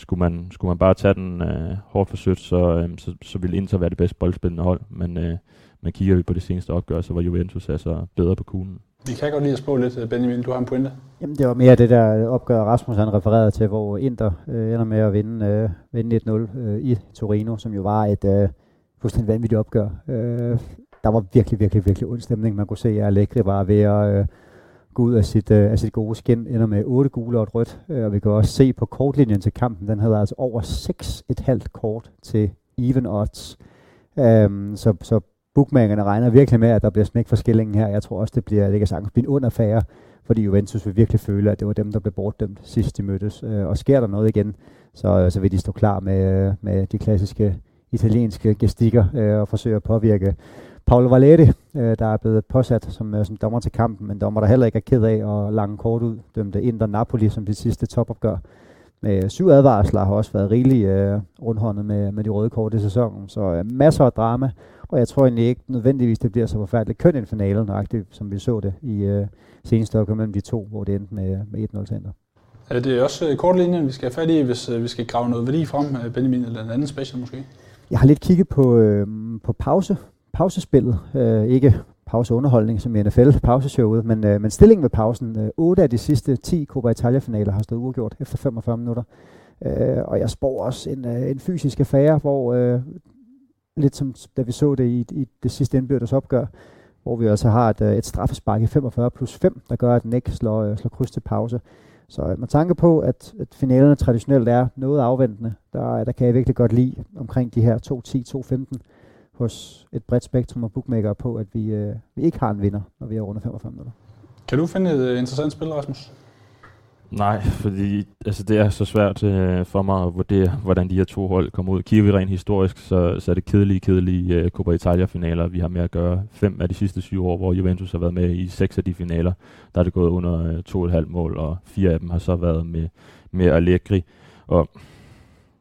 [SPEAKER 5] skulle man, skulle man bare tage den øh, hårdt forsøgt, så, øh, så, så ville Inter være det bedste boldspillende hold. Men, øh, men kigger vi på det seneste opgør, så var Juventus altså bedre på kuglen.
[SPEAKER 1] Vi kan godt lige at spå lidt, øh, Benjamin. Du har en pointe.
[SPEAKER 6] Jamen, det var mere det der opgør, Rasmus han refererede til, hvor Inter øh, ender med at vinde, øh, vinde 1-0 øh, i Torino, som jo var et øh, fuldstændig vanvittigt opgør. Øh, der var virkelig, virkelig, virkelig ond stemning. Man kunne se, at Allegri var ved at... Øh, gå ud af sit, øh, af sit gode skin, ender med otte gule og et rødt. Øh, og vi kan også se på kortlinjen til kampen, den havde altså over 6,5 kort til even odds. Øhm, så, så bookmakerne regner virkelig med, at der bliver smæk for skillingen her. Jeg tror også, det bliver, det kan sagtens blive en ond fordi Juventus vil virkelig føle, at det var dem, der blev bortdømt sidst de mødtes. Øh, og sker der noget igen, så, så vil de stå klar med, øh, med de klassiske italienske gestikker øh, og forsøge at påvirke Paolo Valeri, øh, der er blevet påsat som, øh, som dommer til kampen, men dommer, der heller ikke er ked af at lange kort ud, dømte Inter Napoli som det sidste topopgør. Med syv advarsler har også været rigeligt øh, rundhåndet med, med de røde kort i sæsonen, så øh, masser af drama, og jeg tror egentlig ikke nødvendigvis, det bliver så forfærdeligt køn i finalen, nøjagtigt som vi så det i øh, seneste opgør mellem de to, hvor det endte med, med 1-0 til Inter.
[SPEAKER 1] Er det også øh, kortlinjen, vi skal have fat i, hvis øh, vi skal grave noget værdi frem, øh, Benjamin, eller en anden special måske?
[SPEAKER 6] Jeg har lidt kigget på, øh, på pause pausespillet. Øh, ikke pauseunderholdning som i NFL, pauseshowet, men, øh, men stillingen ved pausen. Øh, 8 af de sidste 10 Copa Italia-finaler har stået uafgjort efter 45 minutter. Øh, og jeg spår også en, øh, en fysisk affære, hvor øh, lidt som da vi så det i, i det sidste indbyrdes opgør, hvor vi altså har et, øh, et straffespark i 45 plus 5, der gør, at den ikke slår, øh, slår kryds til pause. Så øh, med tanke på, at, at finalerne traditionelt er noget afventende, der, der kan jeg virkelig godt lide omkring de her 2-10, 2-15 hos et bredt spektrum af bookmaker på, at vi, øh, vi ikke har en vinder, når vi er under 45 minutter.
[SPEAKER 1] Kan du finde et øh, interessant spil, Rasmus?
[SPEAKER 5] Nej, fordi altså, det er så svært øh, for mig at vurdere, hvordan de her to hold kommer ud. Kigger vi rent historisk, så, så er det kedelige, kedelige øh, Coppa Italia-finaler, vi har med at gøre. Fem af de sidste syv år, hvor Juventus har været med i seks af de finaler, der er det gået under øh, to og et halvt mål, og fire af dem har så været med, med Allegri. Og,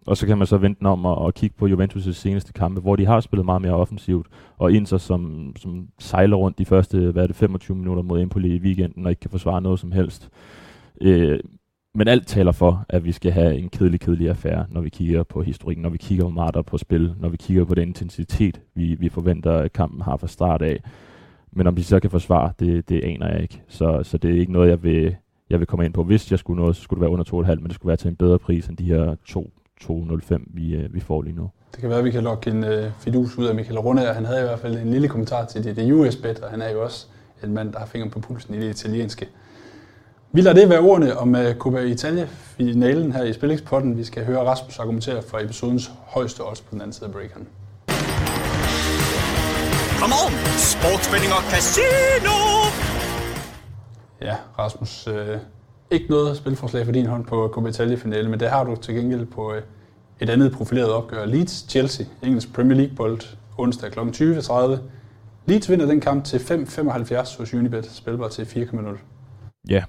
[SPEAKER 5] og så kan man så vente om og, og kigge på Juventus' seneste kampe, hvor de har spillet meget mere offensivt, og Inter, som, som sejler rundt de første hvad er det, 25 minutter mod Empoli i weekenden, og ikke kan forsvare noget som helst. Øh, men alt taler for, at vi skal have en kedelig, kedelig affære, når vi kigger på historikken, når vi kigger på meget der på spil, når vi kigger på den intensitet, vi, vi forventer, at kampen har fra start af. Men om de så kan forsvare, det, det aner jeg ikke. Så, så det er ikke noget, jeg vil, jeg vil komme ind på. Hvis jeg skulle noget, så skulle det være under 2,5, men det skulle være til en bedre pris end de her 2, 2,05, vi, øh, vi får lige nu.
[SPEAKER 1] Det kan være, at vi kan lokke en uh, fidus ud af Michael Rundager. Han havde i hvert fald en lille kommentar til det, det US-bet, og han er jo også en mand, der har fingeren på pulsen i det italienske. Vi lader det være ordene om uh, Coppa Italia-finalen her i Spillingspotten. Vi skal høre Rasmus argumentere for episodens højeste odds på den anden side af breakeren.
[SPEAKER 3] Come on! Sportsspænding og casino!
[SPEAKER 1] Ja, Rasmus, øh, ikke noget spilforslag for din hånd på Coppa Italia-finalen, men det har du til gengæld på øh, et andet profileret opgør. Leeds-Chelsea, engelsk Premier League-bold, onsdag kl. 20.30. Leeds vinder den kamp til 5,75 hos Unibet, spilbar til 4,0.
[SPEAKER 5] Ja,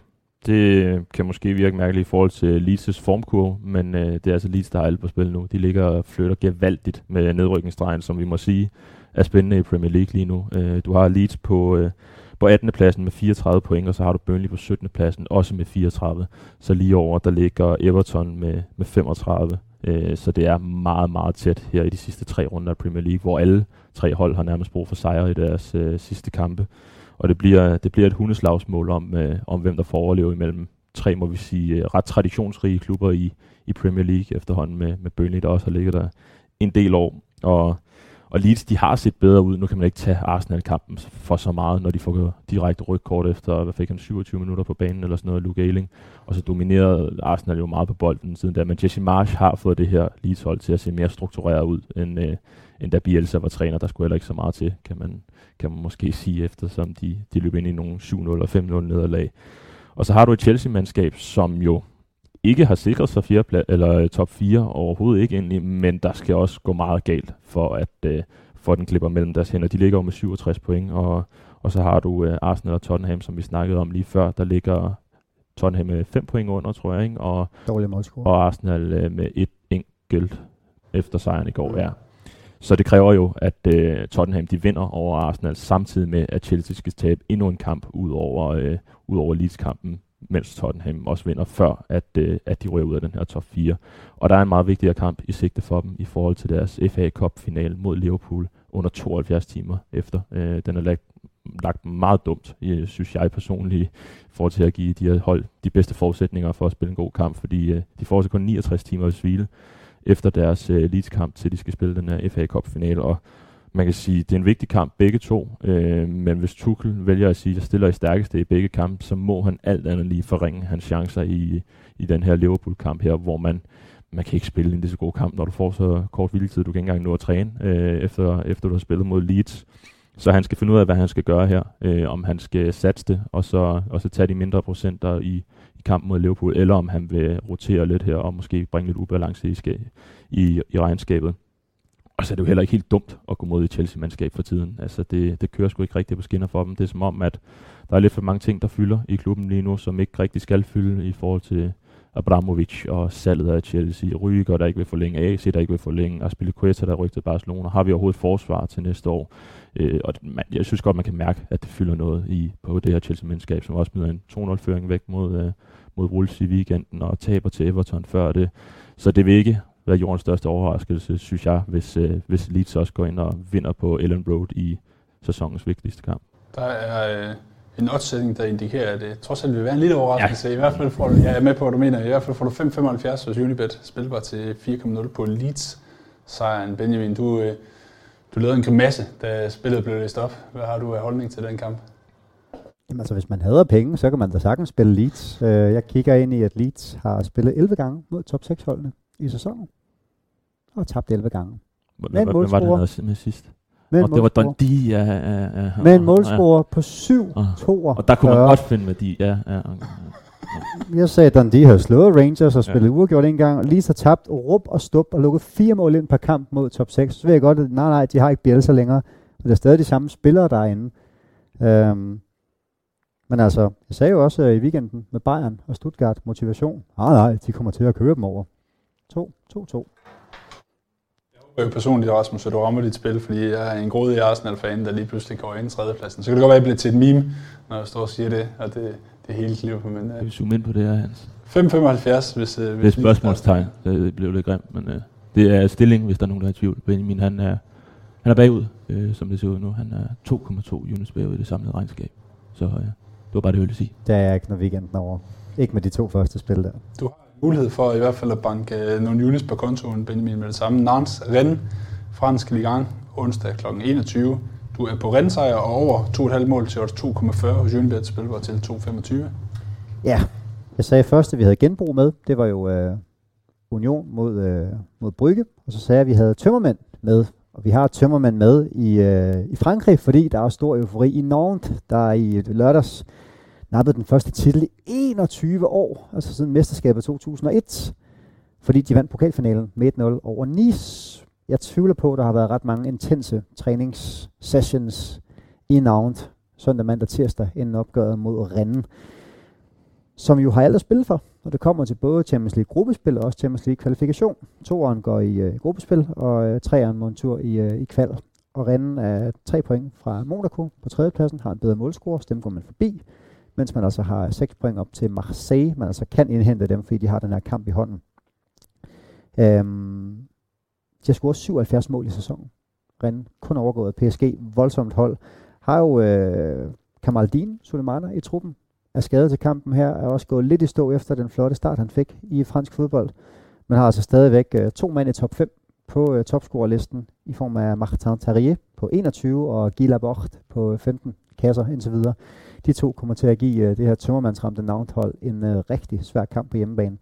[SPEAKER 5] det kan måske virke mærkeligt i forhold til Leeds' formkurve, men øh, det er altså Leeds, der har alt på spil nu. De ligger og flytter gevaldigt med nedrykningsstregen, som vi må sige er spændende i Premier League lige nu. Øh, du har Leeds på, øh, på 18. pladsen med 34 point, og så har du Burnley på 17. pladsen også med 34. Så lige over, der ligger Everton med, med 35. Øh, så det er meget, meget tæt her i de sidste tre runder af Premier League, hvor alle tre hold har nærmest brug for sejre i deres øh, sidste kampe. Og det bliver, det bliver et hundeslagsmål om, øh, om hvem der får overleve imellem tre, må vi sige, øh, ret traditionsrige klubber i, i Premier League efterhånden med, med Burnley, der også har ligget der en del år. Og, og Leeds, de har set bedre ud. Nu kan man ikke tage Arsenal-kampen for så meget, når de får direkte rygkort efter, hvad fik han, 27 minutter på banen eller sådan noget, Luke Ayling. Og så dominerede Arsenal jo meget på bolden siden da. Men Jesse Marsh har fået det her Leeds-hold til at se mere struktureret ud, end, øh, end da Bielsa var træner. Der skulle heller ikke så meget til, kan man, kan man måske sige, eftersom de, de løb ind i nogle 7-0 og 5-0 nederlag. Og så har du et Chelsea-mandskab, som jo ikke har sikret sig fire eller øh, top 4 overhovedet ikke egentlig, men der skal også gå meget galt for at øh, for den klipper mellem deres hænder. De ligger jo med 67 point, og, og så har du øh, Arsenal og Tottenham, som vi snakkede om lige før, der ligger Tottenham med 5 point under, tror jeg, ikke? Og, og Arsenal øh, med et enkelt efter sejren i går, ja. Så det kræver jo, at øh, Tottenham de vinder over Arsenal, samtidig med, at Chelsea skal tabe endnu en kamp ud over, øh, ud over Leeds-kampen, mens Tottenham også vinder, før at, øh, at de ryger ud af den her top 4. Og der er en meget vigtigere kamp i sigte for dem i forhold til deres FA Cup-final mod Liverpool under 72 timer efter. Øh, den er lagt, lagt meget dumt, øh, synes jeg personligt, i forhold til at give de her hold de bedste forudsætninger for at spille en god kamp, fordi øh, de får så kun 69 timer i svile efter deres øh, Leeds-kamp, til de skal spille den her FA Cup final, og man kan sige, det er en vigtig kamp begge to, øh, men hvis Tuchel vælger at sige, at jeg stiller i stærkeste i begge kampe, så må han alt andet lige forringe hans chancer i, i den her Liverpool-kamp her, hvor man, man kan ikke spille en lige så god kamp, når du får så kort hviletid, du kan ikke engang nå at træne, øh, efter, efter du har spillet mod Leeds. Så han skal finde ud af, hvad han skal gøre her, øh, om han skal satse det, og så, og så tage de mindre procenter i, i kampen mod Liverpool, eller om han vil rotere lidt her, og måske bringe lidt ubalance i, i, i regnskabet. Altså, og så er det jo heller ikke helt dumt at gå mod et Chelsea-mandskab for tiden. Altså det, det kører sgu ikke rigtigt på skinner for dem. Det er som om, at der er lidt for mange ting, der fylder i klubben lige nu, som ikke rigtig skal fylde i forhold til Abramovic og salget af Chelsea. Ryger, der ikke vil forlænge. AC, der ikke vil forlænge. Aspilicueta, der rygtede Barcelona. Har vi overhovedet forsvar til næste år? Øh, og man, jeg synes godt, man kan mærke, at det fylder noget i på det her Chelsea-mandskab, som også smider en 2-0-føring væk mod, øh, mod Wolves i weekenden og taber til Everton før det. Så det vil ikke være jordens største overraskelse, synes jeg, hvis, øh, hvis Leeds også går ind og vinder på Ellen Road i sæsonens vigtigste kamp.
[SPEAKER 1] Der er øh, en oddsætning, der indikerer, at det trods alt vil være en lille overraskelse. Ja. I hvert fald får du, jeg er med på, hvad du mener, i hvert fald får du 5,75 hos Unibet, spilbar til 4,0 på Leeds sejren. Benjamin, du, øh, Du lavede en grimasse, da spillet blev læst op. Hvad har du af holdning til den kamp?
[SPEAKER 6] Jamen, altså, hvis man hader penge, så kan man da sagtens spille Leeds. Uh, jeg kigger ind i, at Leeds har spillet 11 gange mod top 6-holdene i sæsonen. Og tabt 11 gange.
[SPEAKER 5] Hvad,
[SPEAKER 6] Med en
[SPEAKER 5] hvad, hvad var det, havde med sidst?
[SPEAKER 6] Med
[SPEAKER 5] Og det var
[SPEAKER 6] målscorer.
[SPEAKER 5] Dundee, ja, ja, ja.
[SPEAKER 6] Med en
[SPEAKER 5] ja,
[SPEAKER 6] målscorer på 7
[SPEAKER 5] Ah.
[SPEAKER 6] 42
[SPEAKER 5] Og der kunne man godt finde med de, ja, ja. okay.
[SPEAKER 6] Jeg sagde, at Dundee havde slået Rangers og spillet
[SPEAKER 5] Ja.
[SPEAKER 6] ja. uafgjort en gang. Lige så tabt rup og stup og lukket fire mål ind per kamp mod top 6. Så ved jeg godt, at nej, nej, de har ikke Bielsa længere. Men det er stadig de samme spillere, der er inde. Øhm, men altså, jeg sagde jo også øh, i weekenden med Bayern og Stuttgart motivation. Nej, nej, de kommer til at køre dem over. 2, 2, 2.
[SPEAKER 1] Jeg er personligt, Rasmus, at du rammer dit spil, fordi jeg er en grådig Arsenal-fan, der lige pludselig går ind i tredjepladsen. Så kan det godt være, at jeg bliver til et meme, når jeg står og siger det, og det, det er hele Liverpool. Men
[SPEAKER 5] Kan vi zoome ind på det her, Hans?
[SPEAKER 1] 5,75, hvis... øh,
[SPEAKER 5] Det er
[SPEAKER 1] hvis
[SPEAKER 5] spørgsmålstegn. Det blev lidt grimt, men øh, det er stilling, hvis der er nogen, der er i tvivl. Benjamin, han er, han er bagud, øh, som det ser ud nu. Han er 2,2 units bagud i det samlede regnskab. Så øh, det var bare det, jeg ville sige.
[SPEAKER 6] Der er ikke, når weekenden er over. Ikke med de to første spil der.
[SPEAKER 1] Du har mulighed for i hvert fald at banke øh, nogle units på kontoen, Benjamin, med det samme. Nantes, Rennes, fransk Ligang, onsdag kl. 21. Du er på Rennes-sejr og over 2,5 mål til 2,40 hos Unibet spilbar til 2,25.
[SPEAKER 6] Ja, jeg sagde først, at vi havde genbrug med. Det var jo øh, Union mod, øh, mod Brygge. Og så sagde jeg, at vi havde tømmermænd med. Og vi har tømmermænd med i, øh, i Frankrig, fordi der er stor eufori i Nantes, der i lørdags nappede den første titel i 21 år, altså siden mesterskabet 2001, fordi de vandt pokalfinalen med 1-0 over Nice. Jeg tvivler på, at der har været ret mange intense træningssessions i Nantes søndag, mandag, tirsdag, inden opgøret mod Rennes som jo har alt at spille for, når det kommer til både Champions League gruppespil og også Champions League kvalifikation. Toeren går i øh, gruppespil, og øh, treeren må en tur i, øh, i kval. Og Rennes er tre point fra Monaco på tredjepladsen, har en bedre målscore, så dem går man forbi, mens man altså har seks point op til Marseille, man altså kan indhente dem, fordi de har den her kamp i hånden. Øhm, de har scoret 77 mål i sæsonen. Rennes kun overgået PSG, voldsomt hold. Har jo øh, Kamaldin Sulemana i truppen, er skadet til kampen her, er også gået lidt i stå efter den flotte start, han fik i fransk fodbold. Men har altså stadigvæk øh, to mænd i top 5 på øh, topscorerlisten i form af Martin Terrier på 21 og Guy Laporte på 15 kasser indtil videre. De to kommer til at give øh, det her tømmermandsramte navnhold en øh, rigtig svær kamp på hjemmebane.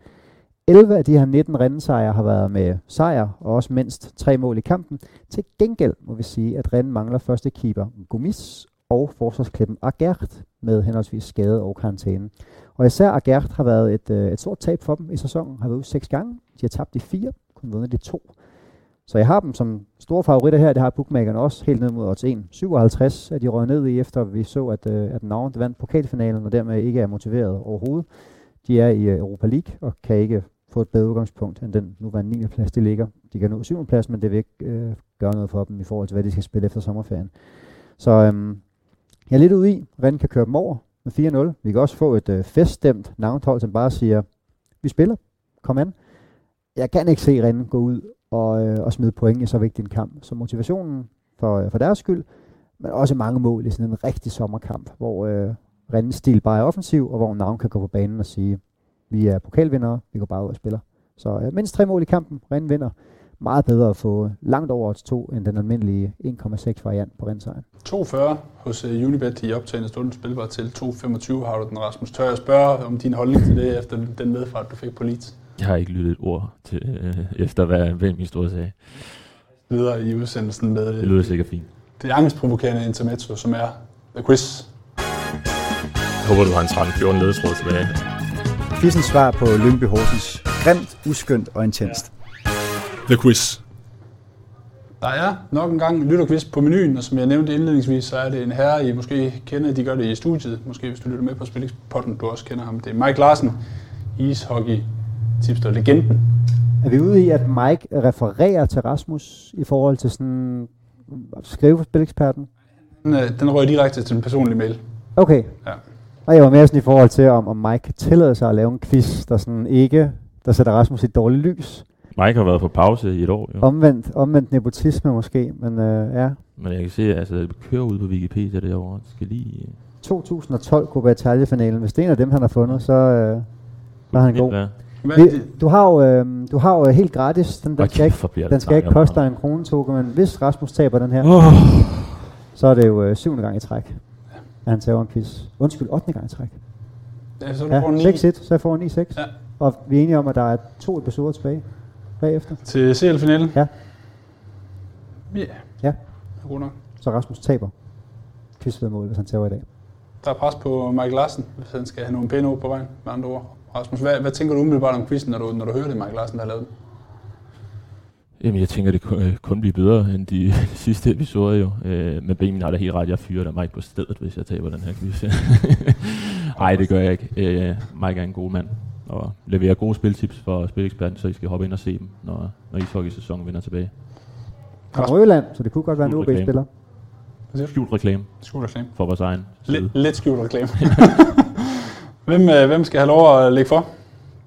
[SPEAKER 6] 11 af de her 19 rendsejre har været med sejr og også mindst tre mål i kampen. Til gengæld må vi sige, at Rennes mangler første keeper Gomis og forsvarsklippen Agert med henholdsvis skade og karantæne. Og især Agert har været et, øh, et stort tab for dem i sæsonen, har været ude seks gange. De har tabt de fire, kun vundet de to. Så jeg har dem som store favoritter her, det har bookmakerne også, helt ned mod odds 1. 57 er de røget ned i, efter vi så, at, øh, at Nantes vandt pokalfinalen, og dermed ikke er motiveret overhovedet. De er i øh, Europa League, og kan ikke få et bedre udgangspunkt end den nuværende 9. plads, de ligger. De kan nå 7. plads, men det vil ikke øh, gøre noget for dem i forhold til, hvad de skal spille efter sommerferien. Så øhm, jeg er lidt ude i, hvordan kan køre dem over med 4-0. Vi kan også få et øh, feststemt navnhold, som bare siger, vi spiller, kom an. Jeg kan ikke se Rennes gå ud og, øh, og smide point i så vigtig en kamp. Så motivationen for, øh, for deres skyld, men også mange mål i sådan en rigtig sommerkamp, hvor øh, Rennes stil bare er offensiv, og hvor navn kan gå på banen og sige, vi er pokalvindere, vi går bare ud og spiller. Så øh, mindst tre mål i kampen, Rennes vinder. Meget bedre at få langt over odds 2 end den almindelige 1,6 variant på Rennes
[SPEAKER 1] 2,40 hos uh, Unibet i optagende stund spilbar til 2,25 har du den, Rasmus. Tør jeg spørge om din holdning til det efter den medfart, du fik på Leeds?
[SPEAKER 5] Jeg har ikke lyttet et ord til, øh, efter, hvad hvem stod sagde.
[SPEAKER 1] Videre i udsendelsen med
[SPEAKER 5] Det lyder sikkert fint.
[SPEAKER 1] det angstprovokerende intermezzo, som er The Quiz.
[SPEAKER 7] Jeg håber, du har en 13-14 ledetråd tilbage.
[SPEAKER 8] Quizens svar på Lyngby Horsens. Grimt, uskyndt og intenst.
[SPEAKER 7] The Quiz.
[SPEAKER 1] Der er nok en gang lytterquiz på menuen, og som jeg nævnte indledningsvis, så er det en herre, I måske kender, de gør det i studiet, måske hvis du lytter med på Spillingspodden, du også kender ham. Det er Mike Larsen, ishockey tipster legenden.
[SPEAKER 6] Er vi ude i, at Mike refererer til Rasmus i forhold til sådan at skrive for spileksperten?
[SPEAKER 1] Den, øh, den rører direkte til en personlig mail.
[SPEAKER 6] Okay.
[SPEAKER 1] Ja.
[SPEAKER 6] Og jeg var mere sådan i forhold til, om, om Mike kan tillade sig at lave en quiz, der sådan ikke, der sætter Rasmus i et dårligt lys.
[SPEAKER 5] Mike har været på pause i et år, jo.
[SPEAKER 6] Omvendt, omvendt nepotisme måske, men øh, ja.
[SPEAKER 5] Men jeg kan se, altså, det kører ud på Wikipedia derovre. Det skal lige... øh,
[SPEAKER 6] 2012 Copa Italia-finalen. Hvis det er en af dem, han har fundet, så, øh, så er han god.
[SPEAKER 5] være.
[SPEAKER 1] Hvad,
[SPEAKER 6] Vi,
[SPEAKER 1] det,
[SPEAKER 6] du har jo, øh, du har jo helt gratis. Den, den
[SPEAKER 5] Hold
[SPEAKER 6] skal ikke, den skal ikke koste dig en krone, Toge, men hvis Rasmus taber den her,
[SPEAKER 5] Åh,
[SPEAKER 6] så er det jo øh, syvende gang i træk, at han tager en quiz. Undskyld, 8. gang i træk.
[SPEAKER 1] ja, så du får
[SPEAKER 6] Ja,
[SPEAKER 1] 9
[SPEAKER 6] 6-1, så jeg får en 9-6.
[SPEAKER 1] Ja.
[SPEAKER 6] Og vi er enige om, at der er to episoder tilbage bagefter.
[SPEAKER 1] til CL-finalen.
[SPEAKER 6] Ja.
[SPEAKER 1] Ja.
[SPEAKER 6] Ja.
[SPEAKER 1] God nok.
[SPEAKER 6] Så Rasmus taber quizvedmål, hvis han tager i dag.
[SPEAKER 1] Der er pres på Michael Larsen, hvis han skal have nogle pæne ord på vejen, med andre ord. Rasmus, hvad, hvad tænker du umiddelbart om quizzen, når du, når du hører det, Michael Larsen, der har lavet den?
[SPEAKER 5] Jamen, jeg tænker, det kun, øh, kun bliver bedre end de sidste episoder jo. Øh, men Benjamin har da helt ret. Jeg fyrer da Mike på stedet, hvis jeg taber den her quiz. Nej, det gør jeg ikke. Øh, Mike er en god mand og leverer gode spiltips for spileksperten, så I skal hoppe ind og se dem, når, når ishockey-sæsonen vender tilbage.
[SPEAKER 6] Fra Rødland, så det kunne godt være en. OB-spiller.
[SPEAKER 5] Skjult reklame
[SPEAKER 1] Skjul reklame.
[SPEAKER 5] for vores egen side.
[SPEAKER 1] Lidt, lidt skjult reklame. hvem, øh, hvem skal have lov at lægge for?
[SPEAKER 5] Det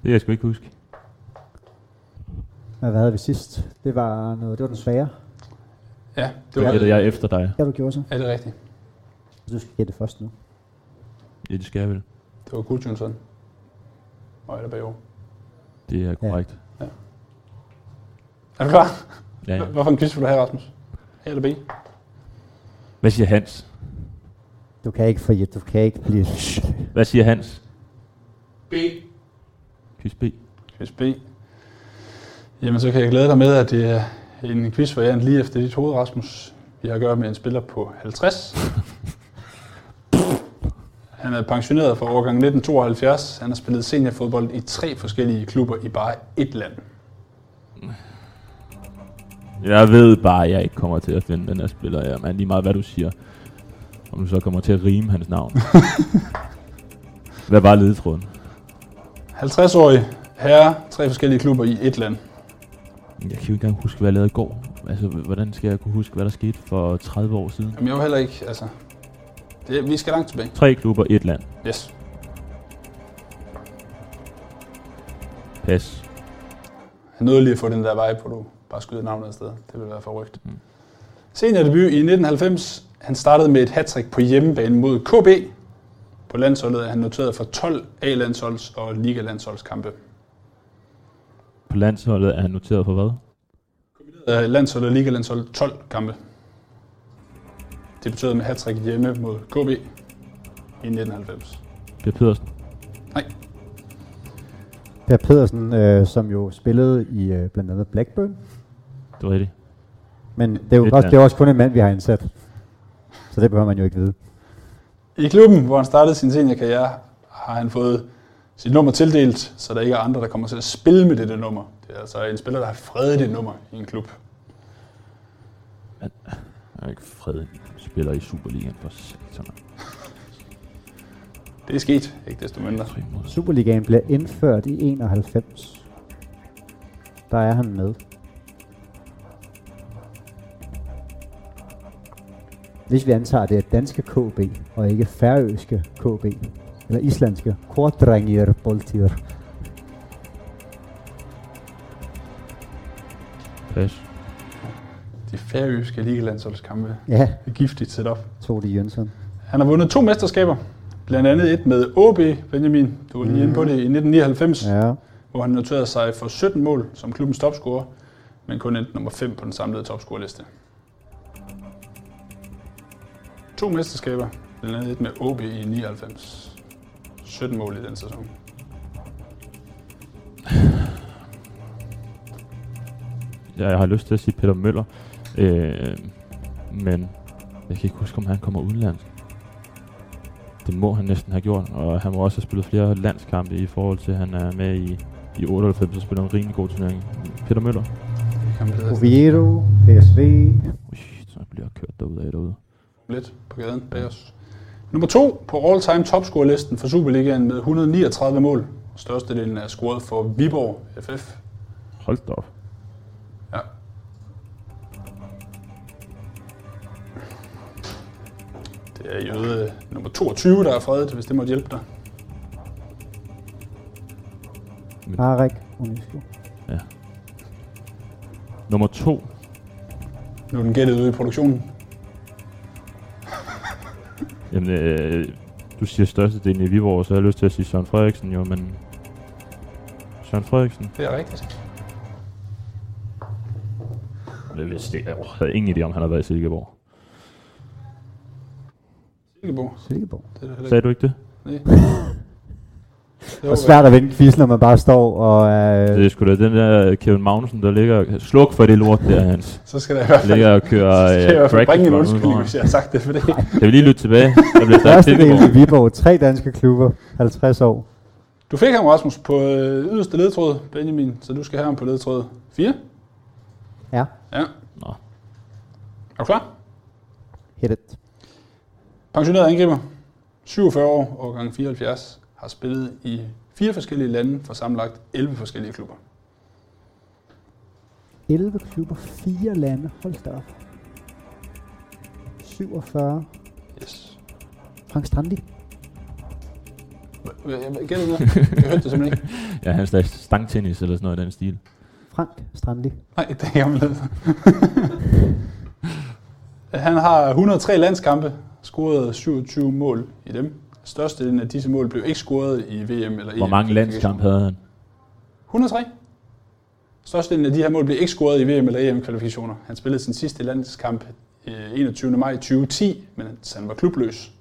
[SPEAKER 5] kan jeg sgu ikke huske.
[SPEAKER 6] Hvad havde vi sidst? Det var, noget, det var den svære.
[SPEAKER 1] Ja, det
[SPEAKER 5] Det
[SPEAKER 1] var,
[SPEAKER 5] gætter jeg efter dig.
[SPEAKER 6] Ja, du gjorde så.
[SPEAKER 1] er det rigtigt?
[SPEAKER 6] Du skal gætte først nu.
[SPEAKER 5] Ja, det skal jeg vel.
[SPEAKER 1] Det var Gudjonsson. Og er der bagov.
[SPEAKER 5] Det er korrekt.
[SPEAKER 1] Er du klar?
[SPEAKER 5] Ja. ja.
[SPEAKER 1] Hvorfor en quiz vil du have, Rasmus? A eller B?
[SPEAKER 5] Hvad siger Hans?
[SPEAKER 6] Du kan ikke få du kan ikke blive...
[SPEAKER 5] Hvad siger Hans?
[SPEAKER 1] B.
[SPEAKER 5] Quiz B.
[SPEAKER 1] Quiz B. Jamen, så kan jeg glæde dig med, at det er en quizvariant lige efter dit hoved, Rasmus. Vi har at gøre med en spiller på 50. Han er pensioneret fra årgang 1972. Han har spillet seniorfodbold i tre forskellige klubber i bare ét land.
[SPEAKER 5] Jeg ved bare, at jeg ikke kommer til at finde den her spiller, ja, men lige meget hvad du siger. Om du så kommer til at rime hans navn. hvad var ledetråden?
[SPEAKER 1] 50-årig herre, tre forskellige klubber i ét land.
[SPEAKER 5] Jeg kan jo ikke engang huske, hvad jeg lavede i går. Altså, hvordan skal jeg kunne huske, hvad der skete for 30 år siden?
[SPEAKER 1] Jamen, jeg var heller ikke, altså... Det, vi skal langt tilbage.
[SPEAKER 5] Tre klubber, et land.
[SPEAKER 1] Yes.
[SPEAKER 5] Pas.
[SPEAKER 1] Jeg nåede lige at få den der vej på, du bare skyder navnet afsted. Det ville være for rygt.
[SPEAKER 5] Mm.
[SPEAKER 1] Senior debut i 1990. Han startede med et hattrick på hjemmebane mod KB. På landsholdet er han noteret for 12 A-landsholds- og Liga-landsholdskampe.
[SPEAKER 5] På landsholdet er han noteret for hvad?
[SPEAKER 1] Øh, Landsholdet og Liga-landshold 12 kampe. Debuterede med hattrick hjemme mod KB i 1990.
[SPEAKER 5] Per Pedersen.
[SPEAKER 6] Per Pedersen, øh, som jo spillede i øh, blandt andet Blackburn.
[SPEAKER 5] Det var rigtigt.
[SPEAKER 6] Men det er jo også, det er også kun en mand, vi har indsat. Så det behøver man jo ikke vide.
[SPEAKER 1] I klubben, hvor han startede sin seniorkarriere, har han fået sit nummer tildelt, så der ikke er andre, der kommer til at spille med dette nummer. Det er altså en spiller, der har fredet det nummer i en klub.
[SPEAKER 5] Jeg er ikke Fred spiller i Superligaen for satan.
[SPEAKER 1] Det er sket, ikke desto mindre.
[SPEAKER 6] Superligaen bliver indført i 91. Der er han med. Hvis vi antager, at det er danske KB, og ikke færøske KB, eller islandske Kordrangir Boltir.
[SPEAKER 5] Pas.
[SPEAKER 1] De færøske ligelandsholdskampe
[SPEAKER 6] Ja,
[SPEAKER 1] er giftigt setup.
[SPEAKER 6] Tode Jønsson.
[SPEAKER 1] Han har vundet to mesterskaber. Blandt andet et med OB, Benjamin. Du var lige inde på det i 1999, ja.
[SPEAKER 6] Ja,
[SPEAKER 1] hvor han noterede sig for 17 mål som klubbens topscorer, men kun endte nummer 5 på den samlede topscorerliste. To mesterskaber, blandt andet et med OB i 99. 17 mål i den sæson.
[SPEAKER 5] Ja, jeg har lyst til at sige Peter Møller. Øh, men jeg kan ikke huske, om han kommer udenlandsk. Det må han næsten have gjort, og han må også have spillet flere landskampe i forhold til, at han er med i, i 98 og spiller en rimelig god turnering. Peter Møller.
[SPEAKER 6] Oviedo, PSV.
[SPEAKER 5] Ui, så bliver jeg kørt derude af derude.
[SPEAKER 1] Lidt på gaden bag os. Nummer to på all-time topscorelisten for Superligaen med 139 mål. Størstedelen er scoret for Viborg FF.
[SPEAKER 5] Hold da op.
[SPEAKER 1] Ja. Det er jøde nummer 22, der er fredet, hvis det måtte hjælpe dig.
[SPEAKER 6] Harek Unesco.
[SPEAKER 5] Nummer to.
[SPEAKER 1] Nu er den gættet ude i produktionen.
[SPEAKER 5] Jamen, øh, du siger størstedelen i Viborg, så har jeg lyst til at sige Søren Frederiksen jo, men Søren Frederiksen.
[SPEAKER 1] Det er rigtigt.
[SPEAKER 5] Jeg vidste. Jeg havde ingen idé om, han havde været i Silkeborg.
[SPEAKER 1] Silkeborg.
[SPEAKER 6] Silkeborg.
[SPEAKER 1] Det er
[SPEAKER 5] Sagde du ikke det?
[SPEAKER 1] ikke.
[SPEAKER 6] Det er svært at vinde quiz, når man bare står og... Øh,
[SPEAKER 5] Det er sgu da den der Kevin Magnussen, der ligger... Sluk for det lort der, Hans.
[SPEAKER 1] Så skal der i hvert fald,
[SPEAKER 5] Ligger og kører
[SPEAKER 1] så skal jeg i
[SPEAKER 5] øh,
[SPEAKER 1] hvert fald bringe en undskyldning, hvis jeg har sagt det, for det.
[SPEAKER 5] Kan vi lige lytte tilbage? Der bliver
[SPEAKER 6] første del i. Viborg. Tre danske klubber. 50 år.
[SPEAKER 1] Du fik ham, Rasmus, på øh, yderste ledtråd, Benjamin, så du skal have ham på ledtråd 4.
[SPEAKER 6] Ja.
[SPEAKER 1] Ja.
[SPEAKER 5] Nå.
[SPEAKER 1] Er du klar?
[SPEAKER 6] Hit it.
[SPEAKER 1] Pensioneret angriber, 47 år, årgang 74, har spillet i fire forskellige lande for sammenlagt 11 forskellige klubber.
[SPEAKER 6] 11 klubber, 4 lande. Hold da op. 47.
[SPEAKER 1] Yes.
[SPEAKER 6] Frank Strandi.
[SPEAKER 1] Jeg gætter det. Jeg hørte det simpelthen ikke.
[SPEAKER 5] Ja, han slags stangtennis eller sådan noget i den stil.
[SPEAKER 6] Frank Strandi.
[SPEAKER 1] Nej, det er jeg med. Han har 103 landskampe, scoret 27 mål i dem. Størstedelen af disse mål blev ikke scoret i VM eller
[SPEAKER 5] Hvor mange landskampe havde han?
[SPEAKER 1] 103. Størstedelen af de her mål blev ikke scoret i VM eller EM-kvalifikationer. Han spillede sin sidste landskamp øh, 21. maj 2010, men han var klubløs.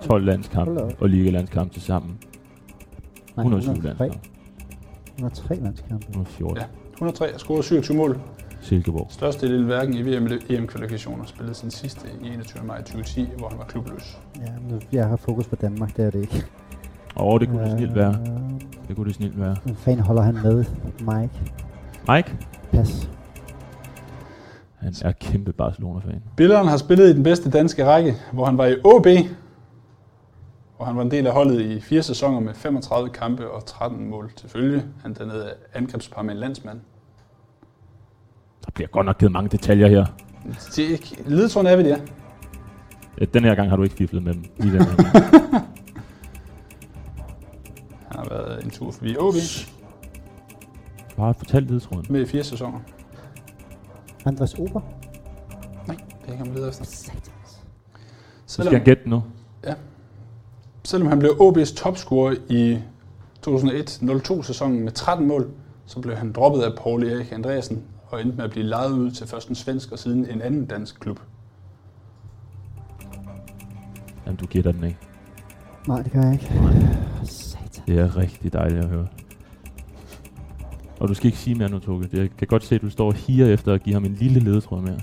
[SPEAKER 5] 12
[SPEAKER 6] Hold
[SPEAKER 5] landskampe og ligalandskampe til sammen.
[SPEAKER 6] Nej,
[SPEAKER 5] 107
[SPEAKER 6] 103.
[SPEAKER 5] landskampe.
[SPEAKER 6] 103 landskampe.
[SPEAKER 5] 114.
[SPEAKER 1] Ja. 103 og scoret 27 mål.
[SPEAKER 5] Silkeborg.
[SPEAKER 1] Størstedelen hverken i VM EM-kvalifikationer. Spillede sin sidste i 21. maj 2010, hvor han var klubløs.
[SPEAKER 6] Ja, jeg har fokus på Danmark, det er det ikke.
[SPEAKER 5] Åh, det kunne det snilt være.
[SPEAKER 6] Øh,
[SPEAKER 5] Det kunne det snilt være.
[SPEAKER 6] Hvad fanden holder han med, Mike?
[SPEAKER 5] Mike?
[SPEAKER 6] Pas.
[SPEAKER 5] Han er kæmpe Barcelona-fan.
[SPEAKER 1] Billederen har spillet i den bedste danske række, hvor han var i OB, hvor han var en del af holdet i fire sæsoner med 35 kampe og 13 mål til følge. Han dannede angrebspar med en landsmand.
[SPEAKER 5] Der bliver godt nok givet mange detaljer her.
[SPEAKER 1] Det er ikke... Ledtråden er, hvad det er.
[SPEAKER 5] Øh, Den her gang har du ikke fiflet med dem. Lige den her.
[SPEAKER 1] Han har været en tur forbi OB
[SPEAKER 5] Bare fortæl ledtråden.
[SPEAKER 1] med i fire sæsoner.
[SPEAKER 6] Andres Ober.
[SPEAKER 1] Nej, det kan man lede efter.
[SPEAKER 5] Så skal
[SPEAKER 1] Selvom,
[SPEAKER 5] han gætte nu.
[SPEAKER 1] selvom han blev OB's topscorer i 2001-02 sæsonen med 13 mål, så blev han droppet af Paul Erik Andreasen og endte med at blive lejet ud til først en svensk og siden en anden dansk klub.
[SPEAKER 5] Jamen, du gætter den ikke.
[SPEAKER 6] Nej, det gør jeg ikke. Satan.
[SPEAKER 5] Det er rigtig dejligt at høre. Og du skal ikke sige mere nu, Toge. Jeg kan godt se, at du står higer efter at give ham en lille ledetråd mere.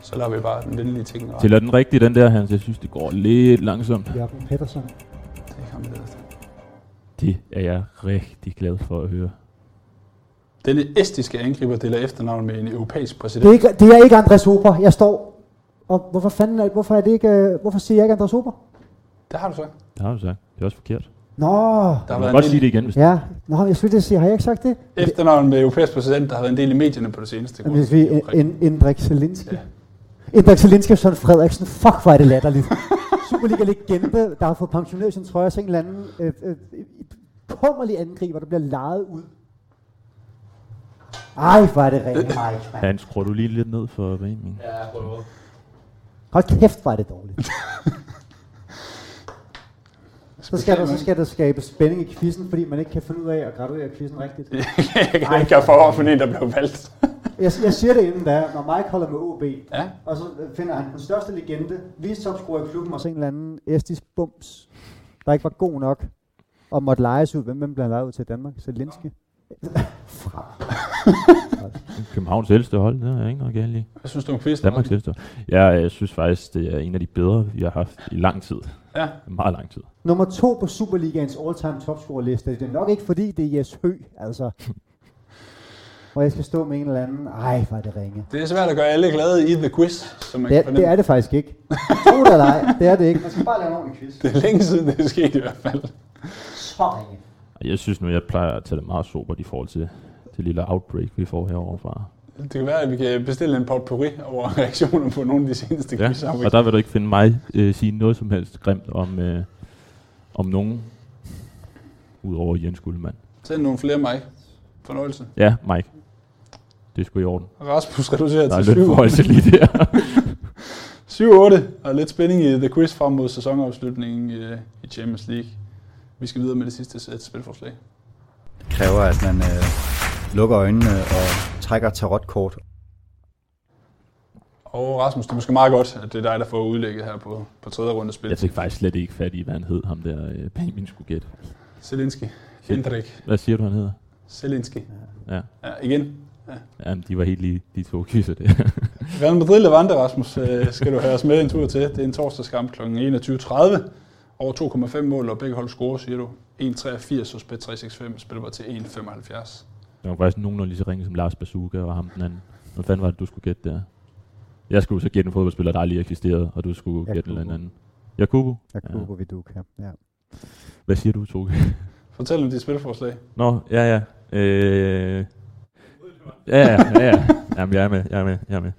[SPEAKER 1] Så lader vi bare den venlige ting ret.
[SPEAKER 5] Til er den rigtige, den der, Hans. Jeg synes, det går lidt langsomt.
[SPEAKER 6] Jørgen Pettersson.
[SPEAKER 1] Det
[SPEAKER 5] er jeg rigtig glad for at høre.
[SPEAKER 1] Denne estiske angriber deler efternavn med en europæisk
[SPEAKER 6] Det
[SPEAKER 1] præsident.
[SPEAKER 6] er, ikke, det er ikke Andres Ober. Jeg står... Og hvorfor fanden er, hvorfor er det ikke... øh, Hvorfor siger jeg ikke Andres Ober?
[SPEAKER 1] Det har du så.
[SPEAKER 5] Det har du sagt. Det er også forkert.
[SPEAKER 6] Nå,
[SPEAKER 1] Der har
[SPEAKER 5] kan
[SPEAKER 1] været
[SPEAKER 5] godt sige det igen, hvis
[SPEAKER 6] ja. Nå, jeg skulle lige sige, har jeg ikke sagt det?
[SPEAKER 1] efternavn med europæisk præsident, der har været en del i medierne på det seneste.
[SPEAKER 6] Jamen, Hvis vi en, Indrik Zelinski.
[SPEAKER 1] Ja.
[SPEAKER 6] Indrik Zelinski og Søren Frederiksen. Fuck, hvor er det latterligt. Superliga-legende, der har fået pensioneret sin trøje, så en eller anden øh, øh, kummerlig angriber, der bliver lejet ud. Ej, hvor er det rent, Mike, mand.
[SPEAKER 5] Hans, skruer du lige lidt ned for Benjamin?
[SPEAKER 6] Hold kæft, hvor er det dårligt. Så skal, der, så skal der skabe spænding i quizzen, fordi man ikke kan finde ud af at graduere quizzen rigtigt.
[SPEAKER 1] jeg kan ikke have forhånd for en, der blev valgt.
[SPEAKER 6] Jeg, jeg siger det inden da, når Mike holder med OB,
[SPEAKER 1] Ja.
[SPEAKER 6] og så finder han den største legende, vicetopscorer i klubben, og så en eller anden estisk bums, der ikke var god nok, og måtte lejes ud. Hvem, hvem blev lejet ud til Danmark? Zelinski? Fra.
[SPEAKER 5] Københavns ældste hold, det er ikke noget galt i.
[SPEAKER 1] Hvad synes du om quizzen?
[SPEAKER 5] Danmarks ældste. Jeg, jeg synes faktisk, det er en af de bedre, vi har haft i lang tid.
[SPEAKER 1] Ja.
[SPEAKER 5] Meget lang tid.
[SPEAKER 6] Nummer to på Superligaens all-time topscorer-liste. Det er nok ikke fordi, det er Jes Hø, altså. Hvor jeg skal stå med en eller anden. Ej, hvor er det ringe.
[SPEAKER 1] Det er svært at gøre alle glade i The Quiz, som man
[SPEAKER 6] Det,
[SPEAKER 1] kan
[SPEAKER 6] er- det er det faktisk ikke. Tro det eller ej, det er det ikke. Man skal bare lave en ordentlig quiz.
[SPEAKER 1] Det er længe siden, det er sket i hvert fald.
[SPEAKER 6] Så ringe.
[SPEAKER 5] Jeg synes nu, jeg plejer at tage det meget sobert i forhold til det lille outbreak, vi får herovre fra.
[SPEAKER 1] Det kan være, at vi kan bestille en potpourri over reaktioner på nogle af de seneste
[SPEAKER 5] Ja,
[SPEAKER 1] quizzer.
[SPEAKER 5] og der vil du ikke finde mig øh, sige noget som helst grimt om, øh, om nogen, udover Jens Guldmann.
[SPEAKER 1] Send nogle flere mig. Fornøjelse.
[SPEAKER 5] Ja, Mike. Det er sgu i orden.
[SPEAKER 1] Rasmus reducerer
[SPEAKER 5] Der er
[SPEAKER 1] til
[SPEAKER 5] lidt
[SPEAKER 1] 7.
[SPEAKER 5] lige der.
[SPEAKER 1] 7-8, og lidt spænding i The Quiz frem mod sæsonafslutningen i, i Champions League. Vi skal videre med det sidste sæt spilforslag.
[SPEAKER 8] Det kræver, at man øh, lukker øjnene og trækker tarotkort.
[SPEAKER 1] Og Rasmus, det er måske meget godt, at det er dig, der får udlægget her på, på tredje runde spil.
[SPEAKER 5] Jeg fik faktisk slet ikke fat i, hvad han hed, ham der øh, Benjamin skulle gætte.
[SPEAKER 1] Zelinski. Hendrik.
[SPEAKER 5] Hvad siger du, han hedder?
[SPEAKER 1] Zelinski.
[SPEAKER 5] Ja.
[SPEAKER 1] Ja, igen.
[SPEAKER 5] Jamen, de var helt lige, de to quizzer det.
[SPEAKER 1] Real Madrid Levante, Rasmus, øh, skal du have os med en tur til. Det er en torsdagskamp kl. 21.30. Over 2,5 mål, og begge hold scorer, siger du. 1,83 hos Bet365, spiller bare til 1,75.
[SPEAKER 5] Det var faktisk nogenlunde lige så ringe som Lars Bazooka og ham den anden. Hvad fanden var det, du skulle gætte der? Jeg skulle så gætte en fodboldspiller, der aldrig eksisterede, og du skulle gætte en eller anden. Jakubu?
[SPEAKER 6] Jakubu ja. Viduk, ja. ja.
[SPEAKER 5] Hvad siger du, Toge?
[SPEAKER 1] Fortæl om dit spilforslag.
[SPEAKER 5] Nå, ja, ja. Øh... Ja, ja, ja, ja. Jamen, jeg er med, jeg er med, jeg er med.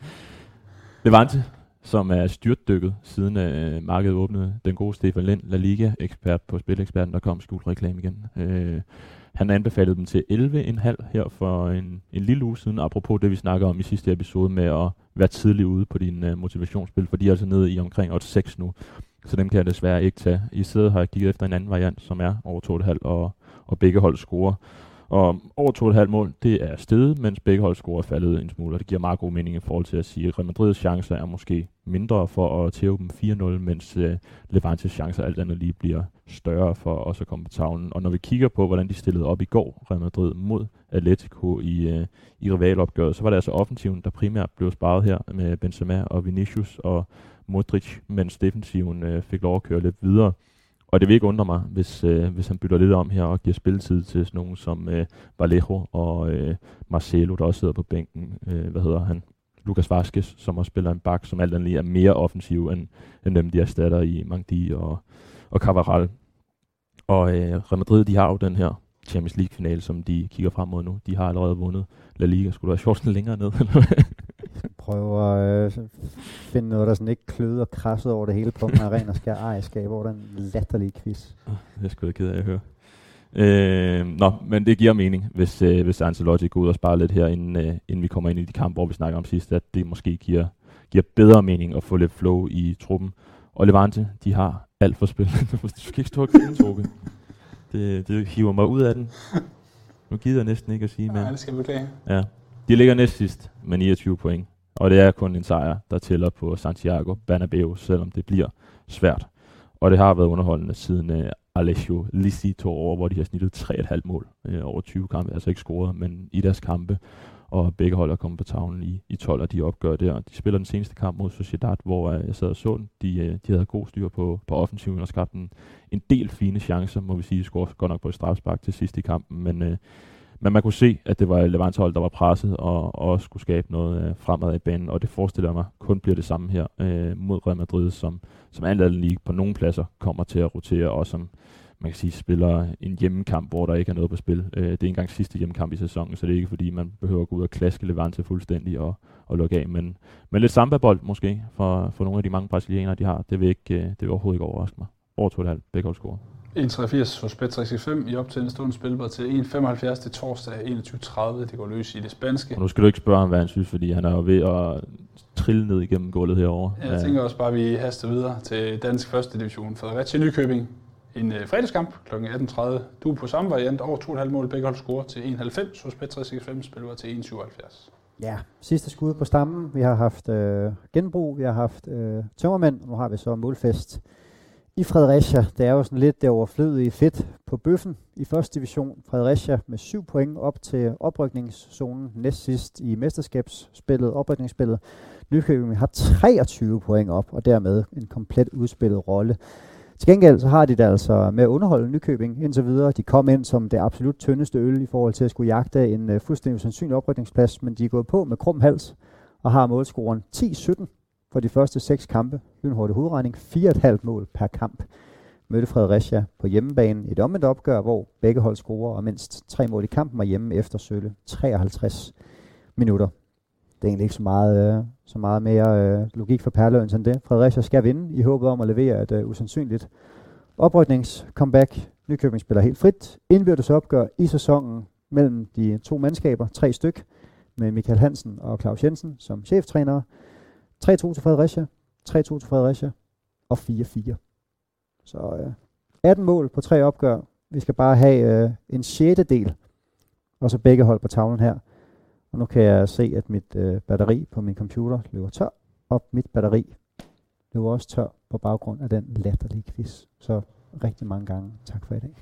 [SPEAKER 5] Levante, som er styrtdykket siden øh, markedet åbnede. Den gode Stefan Lind, La Liga-ekspert på Spileksperten, der kom skjult reklame igen. Øh, han anbefalede dem til 11,5 her for en, en lille uge siden, apropos det, vi snakker om i sidste episode med at være tidlig ude på din øh, motivationsspil, for de er altså nede i omkring 6 nu, så dem kan jeg desværre ikke tage. I stedet har jeg kigget efter en anden variant, som er over 2,5 og, og begge hold scorer. Og over 2,5 mål, det er stedet, mens begge hold scorer er faldet en smule, og det giver meget god mening i forhold til at sige, at Real Madrids chancer er måske mindre for at tæve dem 4-0, mens uh, Levantes chancer alt andet lige bliver større for også at komme på tavlen. Og når vi kigger på, hvordan de stillede op i går, Real Madrid mod Atletico i, øh, i rivalopgøret, så var det altså offensiven, der primært blev sparet her med Benzema og Vinicius og Modric, mens defensiven øh, fik lov at køre lidt videre. Og det vil ikke undre mig, hvis, øh, hvis han bytter lidt om her og giver spilletid til sådan nogen som øh, Vallejo og øh, Marcelo, der også sidder på bænken. Øh, hvad hedder han? Lucas Vazquez, som også spiller en bak, som alt andet lige er mere offensiv end, end dem, de erstatter i Mangdi og, og Cavaral. Og øh, Real Madrid, de har jo den her Champions League-finale, som de kigger frem mod nu. De har allerede vundet La Liga. Skulle du have shortsen længere ned?
[SPEAKER 6] Prøve at øh, finde noget, der sådan ikke kløder og krasset over det hele på en arena skal ejerskab over den latterlige quiz.
[SPEAKER 5] Det er sgu da ked af at høre. Øh, nå, men det giver mening, hvis, øh, hvis Ancelotti går ud og sparer lidt her, inden, øh, inden vi kommer ind i de kampe, hvor vi snakker om sidst, at det måske giver, giver bedre mening at få lidt flow i truppen. Og Levante, de har alt for spil. du skal ikke stå og grine. Det, det hiver mig ud af den. Nu gider jeg næsten ikke at sige mere.
[SPEAKER 1] Nej, det skal jeg beklage.
[SPEAKER 5] Ja. De ligger næst sidst med 29 point. Og det er kun en sejr, der tæller på Santiago Bernabeu, selvom det bliver svært. Og det har været underholdende siden uh, Alessio Lissi tog over, hvor de har snittet 3,5 mål uh, over 20 kampe. Altså ikke scoret, men i deres kampe. Og begge hold er kommet på tavlen i, i 12, og de opgør der. De spiller den seneste kamp mod Sociedad, hvor uh, jeg sad og så den. De, uh, de havde god styr på, på offensiven og skabt en, en del fine chancer, må vi sige. De scorede godt nok på et strafspark til sidst i kampen, men... Uh, men man kunne se, at det var Levante hold, der var presset og, og skulle skabe noget øh, fremad i banen, og det forestiller jeg mig kun bliver det samme her øh, mod Real Madrid, som, som alt andet lige på nogle pladser kommer til at rotere, og som man kan sige spiller en hjemmekamp, hvor der ikke er noget på spil. Øh, det er ikke engang sidste hjemmekamp i sæsonen, så det er ikke fordi, man behøver at gå ud og klaske Levante fuldstændig og, og lukke af, men, men lidt samba-bold måske for, for nogle af de mange brasilianere, de har. Det vil, ikke, øh, det vil overhovedet ikke overraske mig. Over 2,5 begge hold scorer.
[SPEAKER 1] 1,83 hos Bet365 i op til en stående spilbar til 1,75 til torsdag 21.30. Det går løs i det spanske.
[SPEAKER 5] Og nu skal du ikke spørge ham, hvad han synes, fordi han er jo ved at trille ned igennem gulvet herovre.
[SPEAKER 1] Jeg tænker også bare, at vi haster videre til dansk første division. Fredericia Nykøbing. En øh, fredagskamp kl. 18.30. Du er på samme variant over 2,5 mål. Begge hold scorer til 1,90 hos Bet365. Spiller til 1,77.
[SPEAKER 6] Ja, sidste skud på stammen. Vi har haft øh, genbrug, vi har haft øh, tømmermænd, nu har vi så målfest i Fredericia. Det er jo sådan lidt det overflødige fedt på bøffen i første division. Fredericia med syv point op til oprykningszonen næst sidst i mesterskabsspillet, oprykningsspillet. Nykøbing har 23 point op, og dermed en komplet udspillet rolle. Til gengæld så har de det altså med at underholde Nykøbing indtil videre. De kom ind som det absolut tyndeste øl i forhold til at skulle jagte en uh, fuldstændig usandsynlig oprykningsplads, men de er gået på med krum hals og har målscoren 10-17 for de første seks kampe. Lynhurtig hovedregning, 4,5 mål per kamp. Mødte Fredericia på hjemmebane i et omvendt opgør, hvor begge hold scorer og mindst tre mål i kampen var hjemme efter sølle 53 minutter. Det er egentlig ikke så meget, øh, så meget mere øh, logik for Perløns end det. Fredericia skal vinde i håbet om at levere et øh, usandsynligt oprykningscomeback. Nykøbing spiller helt frit. Indbyrdes opgør i sæsonen mellem de to mandskaber, tre styk. med Michael Hansen og Claus Jensen som cheftrænere. 3-2 til Fredericia, 3-2 til Fredericia og 4-4. Så øh, 18 mål på tre opgør. Vi skal bare have øh, en sjette del, og så begge hold på tavlen her. Og nu kan jeg se, at mit øh, batteri på min computer løber tør, og mit batteri løber også tør på baggrund af den latterlige quiz. Så rigtig mange gange tak for i dag.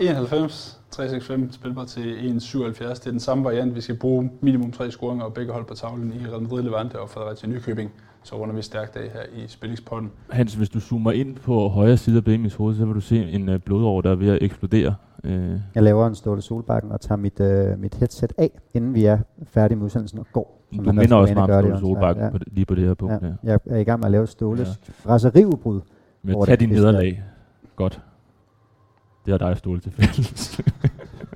[SPEAKER 1] 91, 365 spilbar til 1,77. Det er den samme variant. Vi skal bruge minimum tre scoringer og begge hold på tavlen i Real Madrid Levante og Fredericia Nykøbing. Så runder vi stærkt af her i spillingspodden.
[SPEAKER 5] Hans, hvis du zoomer ind på højre side af Benjamins hoved, så vil du se en øh, blodår, der er ved at eksplodere. Øh,
[SPEAKER 6] Jeg laver en Ståle Solbakken og tager mit, øh, mit headset af, inden vi er færdige med udsendelsen og går.
[SPEAKER 5] du
[SPEAKER 6] man
[SPEAKER 5] minder også
[SPEAKER 6] at
[SPEAKER 5] meget
[SPEAKER 6] gøre
[SPEAKER 5] om Ståle
[SPEAKER 6] også.
[SPEAKER 5] Solbakken
[SPEAKER 6] Ja,
[SPEAKER 5] på det, lige på det her punkt.
[SPEAKER 6] ja.
[SPEAKER 5] Ja.
[SPEAKER 6] Jeg er i gang med at lave Ståles
[SPEAKER 5] Ja.
[SPEAKER 6] raseriudbrud.
[SPEAKER 5] Men tag din nederlag. Godt. Det har dig Ståle til fælles.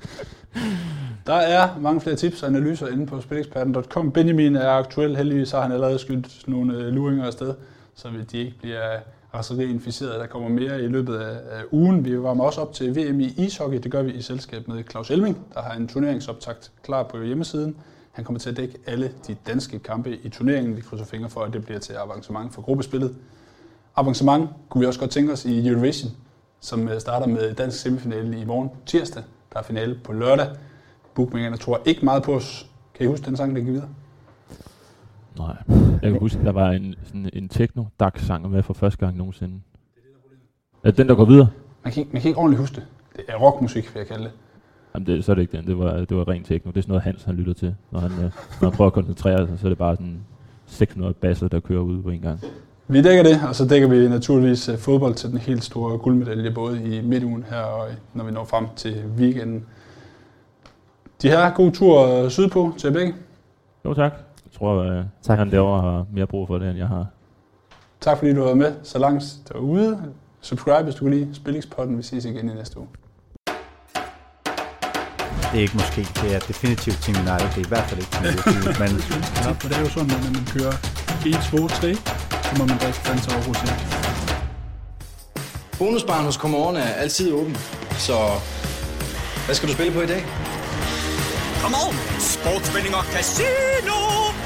[SPEAKER 1] Der er mange flere tips og analyser inde på spileksperten.com. Benjamin er aktuel. Heldigvis har han allerede skyldt nogle øh, luringer afsted, så de ikke bliver raseri-inficeret. Der kommer mere i løbet af, af ugen. Vi varmer også op til VM i ishockey. Det gør vi i selskab med Claus Elming, der har en turneringsoptakt klar på hjemmesiden. Han kommer til at dække alle de danske kampe i turneringen. Vi krydser fingre for, at det bliver til avancement for gruppespillet. Avancement kunne vi også godt tænke os i Eurovision, som øh, starter med dansk semifinale i morgen tirsdag. Der er finale på lørdag. Bookmakerne tror ikke meget på os. Kan I huske den sang, der gik videre?
[SPEAKER 5] Nej. Jeg kan huske, der var en, sådan en techno dark sang med for første gang nogensinde. Er det den, der går videre?
[SPEAKER 1] Man kan, ikke, man kan ikke ordentligt huske det. Det er rockmusik, vil jeg kalde det.
[SPEAKER 5] Jamen, det, så er det ikke den. Det var, det var ren techno. Det er sådan noget, Hans han lytter til. Når han, øh, når han prøver at koncentrere sig, så er det bare sådan 600 basser, der kører ud på en gang.
[SPEAKER 1] Vi dækker det, og så dækker vi naturligvis øh, fodbold til den helt store guldmedalje, både i midtugen her og når vi når frem til weekenden. De her god tur sydpå til jer begge.
[SPEAKER 5] Jo, tak. Jeg tror, øh,
[SPEAKER 6] Tak.
[SPEAKER 5] han derovre har mere brug for det, end jeg har.
[SPEAKER 1] Tak fordi du var med så langt derude. Subscribe, hvis du kan lide Spillingspodden. Vi ses igen i næste uge.
[SPEAKER 4] Det er ikke måske, det er definitivt Team United. Det er i hvert fald ikke Team United, men
[SPEAKER 1] For det er jo sådan, at når man kører 1, 2, 3, så må man drikke fans over hos
[SPEAKER 2] Bonusbaren hos Comorgen er altid åben, så hvad skal du spille på i dag?
[SPEAKER 3] Come on! Sportsspilling og casino!